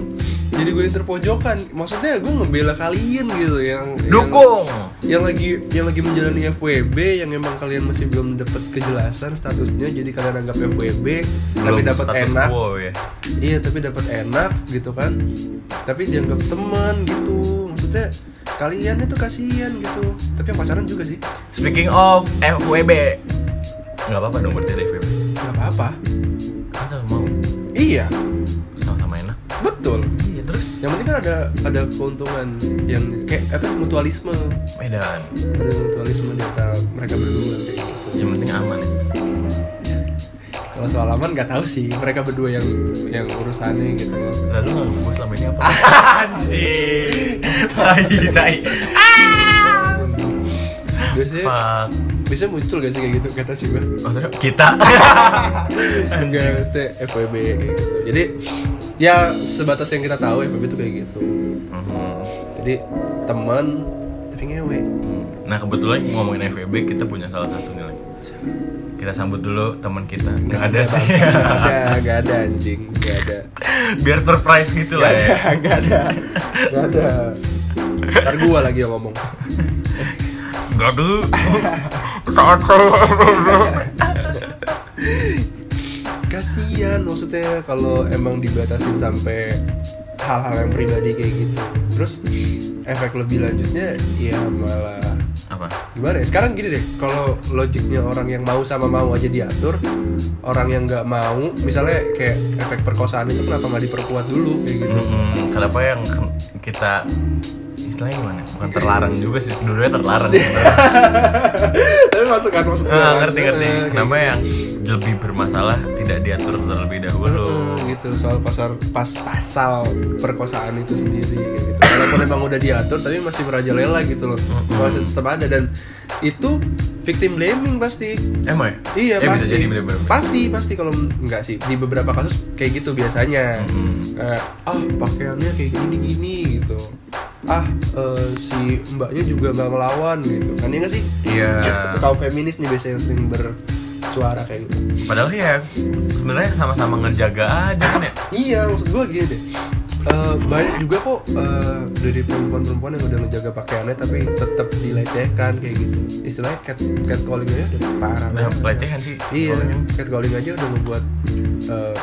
Speaker 1: jadi gue yang terpojokan maksudnya gue ngebela kalian gitu yang
Speaker 2: Dukung.
Speaker 1: yang, yang lagi yang lagi menjalani FWB yang emang kalian masih belum dapat kejelasan statusnya jadi kalian anggap FWB tapi
Speaker 2: Belum
Speaker 1: dapat
Speaker 2: status
Speaker 1: enak
Speaker 2: quo ya.
Speaker 1: iya tapi dapat enak gitu kan tapi dianggap teman gitu maksudnya kalian itu kasihan gitu tapi yang pacaran juga sih
Speaker 2: Speaking of FWB. Nggak apa-apa dong berarti ada FWB.
Speaker 1: nggak apa-apa
Speaker 2: Kan mau
Speaker 1: iya
Speaker 2: sama-sama enak.
Speaker 1: betul yang penting kan ada ada keuntungan yang kayak apa mutualisme
Speaker 2: Medan.
Speaker 1: ada mutualisme di antara mereka berdua kayak gitu
Speaker 2: Yang penting aman.
Speaker 1: kalau soal aman nggak tahu sih mereka berdua yang yang urusannya gitu
Speaker 2: Lalu nggak gue selama ini apa? [LAUGHS] Anjing. Tai tai.
Speaker 1: biasanya
Speaker 2: Fuck.
Speaker 1: Biasanya muncul gak sih kayak gitu kata sih gue
Speaker 2: Maksudnya kita. [LAUGHS]
Speaker 1: enggak maksudnya FWB gitu jadi ya sebatas yang kita tahu FWB itu kayak gitu
Speaker 2: Mhm.
Speaker 1: jadi teman tapi ngewe
Speaker 2: Nah kebetulan ngomongin FWB kita punya salah satu nih lagi. Kita sambut dulu teman kita. Nggak ada sih.
Speaker 1: nggak ada [LAUGHS] nggak ada anjing nggak ada
Speaker 2: Biar surprise gitu
Speaker 1: nggak
Speaker 2: lah ya.
Speaker 1: nggak ada nggak ada ntar gua lagi yang ngomong
Speaker 2: Gak ada. [LAUGHS]
Speaker 1: Kasihan maksudnya kalau emang dibatasin sampai hal-hal yang pribadi kayak gitu terus efek lebih lanjutnya ya malah
Speaker 2: Apa?
Speaker 1: gimana ya sekarang gini deh kalau logiknya orang yang mau sama mau aja diatur orang yang nggak mau misalnya kayak efek perkosaan itu kenapa nggak diperkuat dulu kayak gitu
Speaker 2: Mm-mm. Kenapa yang kita istilahnya gimana? Bukan terlarang juga sih, dua-duanya terlarang. [LAUGHS]
Speaker 1: tapi masuk kan maksudnya
Speaker 2: Ah,
Speaker 1: kan?
Speaker 2: ngerti ngerti.
Speaker 1: Kayak
Speaker 2: Kenapa
Speaker 1: gitu.
Speaker 2: yang lebih bermasalah tidak diatur terlebih dahulu?
Speaker 1: Eh, gitu soal pasar pas pasal perkosaan itu sendiri kayak gitu walaupun emang udah diatur tapi masih merajalela gitu loh masih tetap ada dan itu victim blaming pasti
Speaker 2: Emang ya?
Speaker 1: iya
Speaker 2: Eh,
Speaker 1: pasti
Speaker 2: jadi bener-bener.
Speaker 1: pasti pasti kalau enggak sih di beberapa kasus kayak gitu biasanya kayak ah pakaiannya kayak gini gini gitu ah eh, si mbaknya juga nggak ngelawan gitu kan ya nggak sih
Speaker 2: Iya.
Speaker 1: kaum feminis nih biasanya yang sering bersuara kayak gitu
Speaker 2: Padahal ya sebenarnya sama-sama ngejaga aja kan ya.
Speaker 1: Iya, maksud gue gini deh. Eh, banyak juga kok eh, dari perempuan-perempuan yang udah ngejaga pakaiannya tapi tetap dilecehkan kayak gitu. Istilahnya cat catcalling aja udah parah.
Speaker 2: Nah,
Speaker 1: banget.
Speaker 2: pelecehan sih.
Speaker 1: Iya, catcalling aja udah ngebuat eh,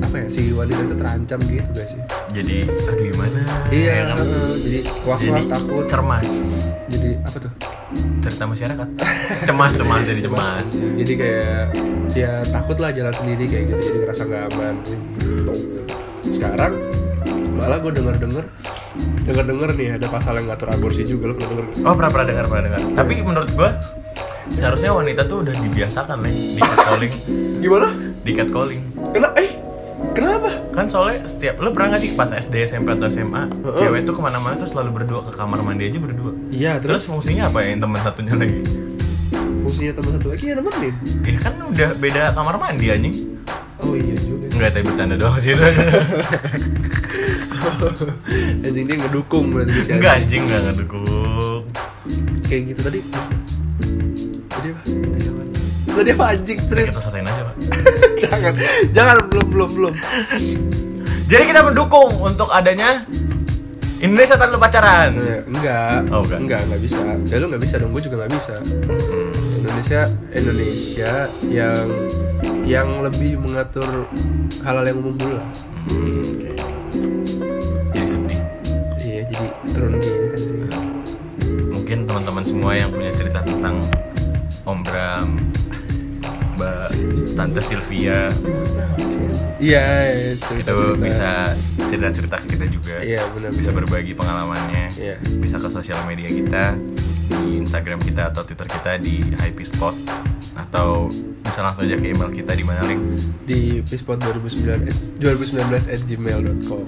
Speaker 1: apa ya si wanita itu terancam gitu guys sih.
Speaker 2: Jadi aduh gimana?
Speaker 1: Iya,
Speaker 2: ya kan?
Speaker 1: jadi was-was
Speaker 2: Jadi
Speaker 1: takut.
Speaker 2: cermas.
Speaker 1: Jadi apa tuh?
Speaker 2: Cerita masyarakat. cemas, cemas jadi cemas.
Speaker 1: Jadi kayak ya takut lah jalan sendiri kayak gitu. Jadi ngerasa nggak aman. Gitu. Sekarang malah gue denger denger denger denger nih ada pasal yang ngatur aborsi juga lo pernah denger?
Speaker 2: Oh pernah pernah dengar pernah dengar. Tapi menurut gua seharusnya wanita tuh udah dibiasakan nih di catcalling,
Speaker 1: gimana
Speaker 2: di catcalling.
Speaker 1: kenapa eh kenapa
Speaker 2: Kan soalnya setiap lu pernah gak sih pas SD, SMP atau SMA,
Speaker 1: Heeh.
Speaker 2: cewek tuh ke mana-mana tuh selalu berdua ke kamar mandi aja berdua.
Speaker 1: iya
Speaker 2: Terus
Speaker 1: terus
Speaker 2: fungsinya apa ya yang teman satunya lagi?
Speaker 1: fungsinya teman satu lagi ya nemenin
Speaker 2: Ya kan udah beda kamar mandi anjing.
Speaker 1: Oh iya juga
Speaker 2: Enggak, tapi bercanda doang sih itu. [LAUGHS]
Speaker 1: anjing dia ngedukung berarti si
Speaker 2: Enggak anjing enggak ngedukung.
Speaker 1: kayak gitu tadi tadi apa tadi apa anjing serius
Speaker 2: kita selesaiin aja, Pak. [LAUGHS]
Speaker 1: jangan jangan belum belum belum
Speaker 2: Jadi kita mendukung untuk adanya Indonesia tanpa pacaran.
Speaker 1: Eh, enggak
Speaker 2: Oh, enggak.
Speaker 1: enggak enggak bisa ya lu nggak bisa dong gue juga nggak bisa
Speaker 2: Hmm.
Speaker 1: Indonesia Indonesia yang yang lebih mengatur hal-hal yang umum dulu lah
Speaker 2: Hmm. Jadi sedih.
Speaker 1: iya jadi turun gini kan sih
Speaker 2: Mungkin teman-teman semua yang punya cerita tentang Om Bram, Mbak Tante Sylvia,
Speaker 1: iya
Speaker 2: itu
Speaker 1: cerita
Speaker 2: bisa cerita-cerita ke kita juga.
Speaker 1: iya benar
Speaker 2: Bisa berbagi pengalamannya.
Speaker 1: iya
Speaker 2: Bisa ke sosial media kita di Instagram kita atau Twitter kita di Hypespot atau bisa langsung aja ke email kita di mana link
Speaker 1: di pispot 2019 at- 2019 at gmail.com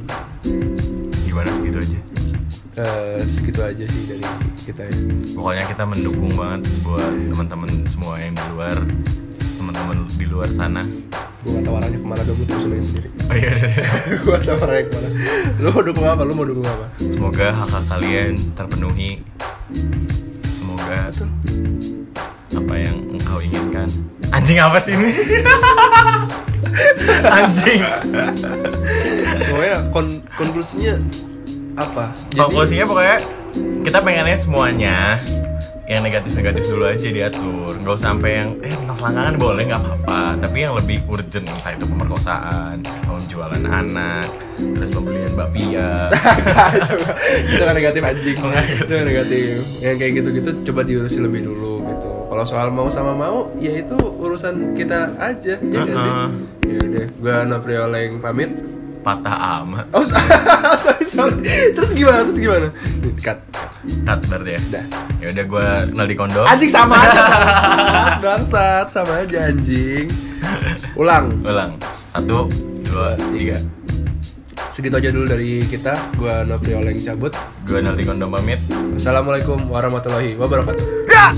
Speaker 2: gimana segitu aja.
Speaker 1: Eh, segitu aja sih dari kita ya.
Speaker 2: Pokoknya kita mendukung banget buat teman-teman semua yang di luar, teman-teman di luar sana.
Speaker 1: gue gak tau arahnya ke mana lu terusin aja sendiri.
Speaker 2: Oh iya, [LAUGHS]
Speaker 1: gue gak tau arahnya ke mana. Lu mau dukung apa? Lu mau dukung apa?
Speaker 2: Semoga hak-hak kalian terpenuhi. Semoga
Speaker 1: betul
Speaker 2: apa yang engkau inginkan. Anjing apa sih ini? [LAUGHS] Anjing.
Speaker 1: pokoknya kon- konklusinya apa?
Speaker 2: Konklusinya pokoknya kita pengennya semuanya yang negatif-negatif dulu aja diatur. Nggak usah sampai yang eh tentang selangkangan boleh nggak apa-apa. Tapi yang lebih urgent entah itu pemerkosaan penjualan anak terus pembelian bakpia.
Speaker 1: Itu [LAUGHS] itu kan negatif anjing. Itu kan negatif. Yang kayak gitu-gitu coba diurusin lebih dulu kalau soal mau sama mau ya itu urusan kita aja ya nggak sih?
Speaker 2: Uh-uh.
Speaker 1: ya udah gua Naprioleng pamit.
Speaker 2: Patah amat
Speaker 1: oh [LAUGHS] sorry sorry. Terus gimana terus gimana? Cut.
Speaker 2: Cut berarti ya?
Speaker 1: Dah.
Speaker 2: ya udah gue Naldi Kondo
Speaker 1: anjing sama aja. Bangsat [LAUGHS] bangsat sama aja anjing. Ulang.
Speaker 2: Ulang. Satu dua tiga.
Speaker 1: Segitu aja dulu dari kita. Gua Naprioleng cabut.
Speaker 2: Gue Naldi Kondo pamit.
Speaker 1: Assalamualaikum warahmatullahi wabarakatuh.
Speaker 2: Ya